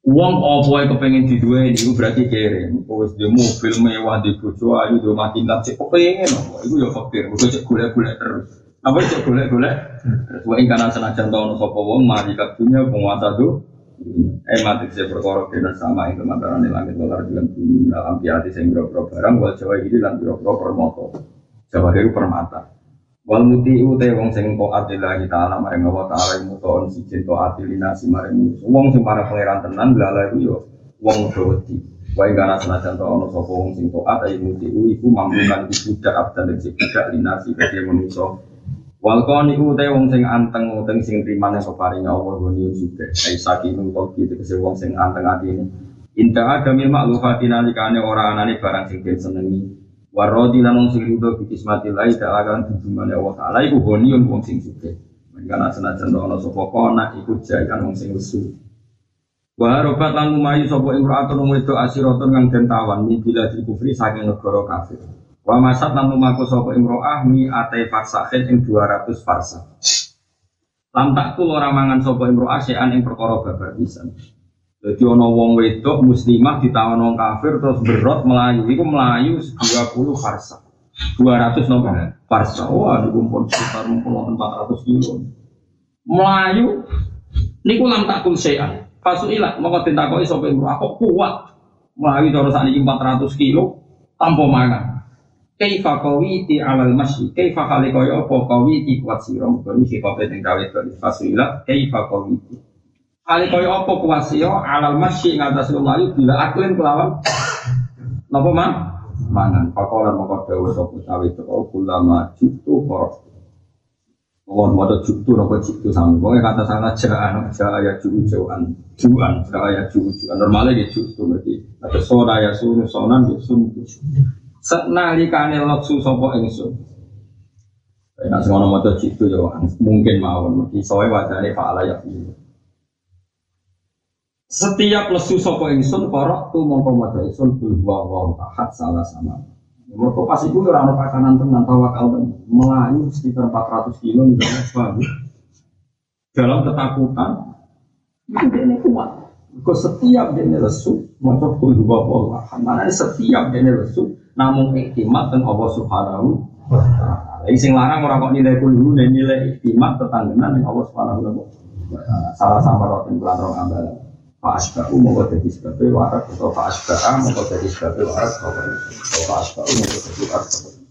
Uang apa yang kepengen diduwe itu berarti kere. Wis di mobil mewah di bojo ayu di rumah tingkat sih kepengen apa? Itu ya fakir. Kau cek golek golek terus. Apa cek golek golek? Terus wae karena senajan tahun sopo wong mari kadunya penguasa tuh. Eh mati saya perkara kena sama itu mantaran langit dolar dengan bumi dalam piati sing biro barang wal jawa ini lan biro permoto. Jawa itu permata. Wal muti te wong sing taat lillahi ta'ala maring Allah ta'ala mutoon siji taat linasi maring. Wong sing para pangeran tenan lala iku yo wong wedi. Wae kana senajan to ana sapa wong sing taat ayo muti iku mampukan budak abdan sing budak linasi kaya manusa. Wal kon iku te wong sing anteng uteng sing trimane paring Allah goni juga. Ai sakinun kok gitu kese wong sing anteng atine. Indah ada mil maklufati nalikane ora anane barang sing den senengi. Warodi lan wong sing rido bi kismatillahi ta'ala kan tunjungane Allah taala iku honiun wong sing suke. Karena senajan ana sapa kona iku jakan wong sing lesu. Wa robat lan lumayu sapa imra'atun wedok asiratun kang den tawan min bila kufri saking negara kafir. Wa masat lan lumaku sapa imra'ah mi atai farsahin ing 200 farsa. Lam takul ora mangan sapa imra'ah sean ing perkara babar pisan. Jadi ono wong wedok muslimah ditawan wong kafir terus berot melayu. Iku melayu 20 farsa. 200 nopo farsa. Wah, niku pun sekitar 400 kilo. Melayu niku lam takul sean. Ilat mongko ditakoki sapa imro aku kuat. Melayu cara sakniki 400 kilo tanpa mangan. Kaifa qawiti alal masyi Kaifa khali kaya apa qawiti kuat sira si kopi yang kawit Pasu ilat Kaifa qawiti Kali kaya apa kuasio alal masyi ing atas melayu bila aklin kelawan napa man mangan. Pakola moko dawuh sapa cawe teko kula maju tu kok Allah mau juktu nopo juktu sama pokoknya kata sana jaan jaa ya ju jauan juan jaa ya ju juan normalnya gitu juktu berarti. Ada soda ya sunu sonan ya sunu. Senalikane leksu sapa ingsun? Nah, semua nama itu juktu ya mungkin mawon, mungkin soalnya wajahnya fa'ala ya setiap lesu sopo ingsun korok tu mongko maca ingsun bil wa wa ahad salah sama. Mereka pas itu orang orang pakanan tenan tawakal melayu sekitar 400 kilo misalnya bagus. Dalam ketakutan itu dia ini kuat. Kau setiap dia ini lesu maca bil wa wa ahad. Mana setiap dia ini lesu namun iktimat dan Allah Subhanahu wa taala. Sing larang orang kok nilai kulhu nilai iktimat tetanggenan yang Allah Subhanahu wa taala. Salah sama rotin pelan rong ambalan. Pak Asba'u mau jadi sebabnya warak atau Pak Asba'a mau jadi sebabnya warak atau Pak Asba'u mau jadi warak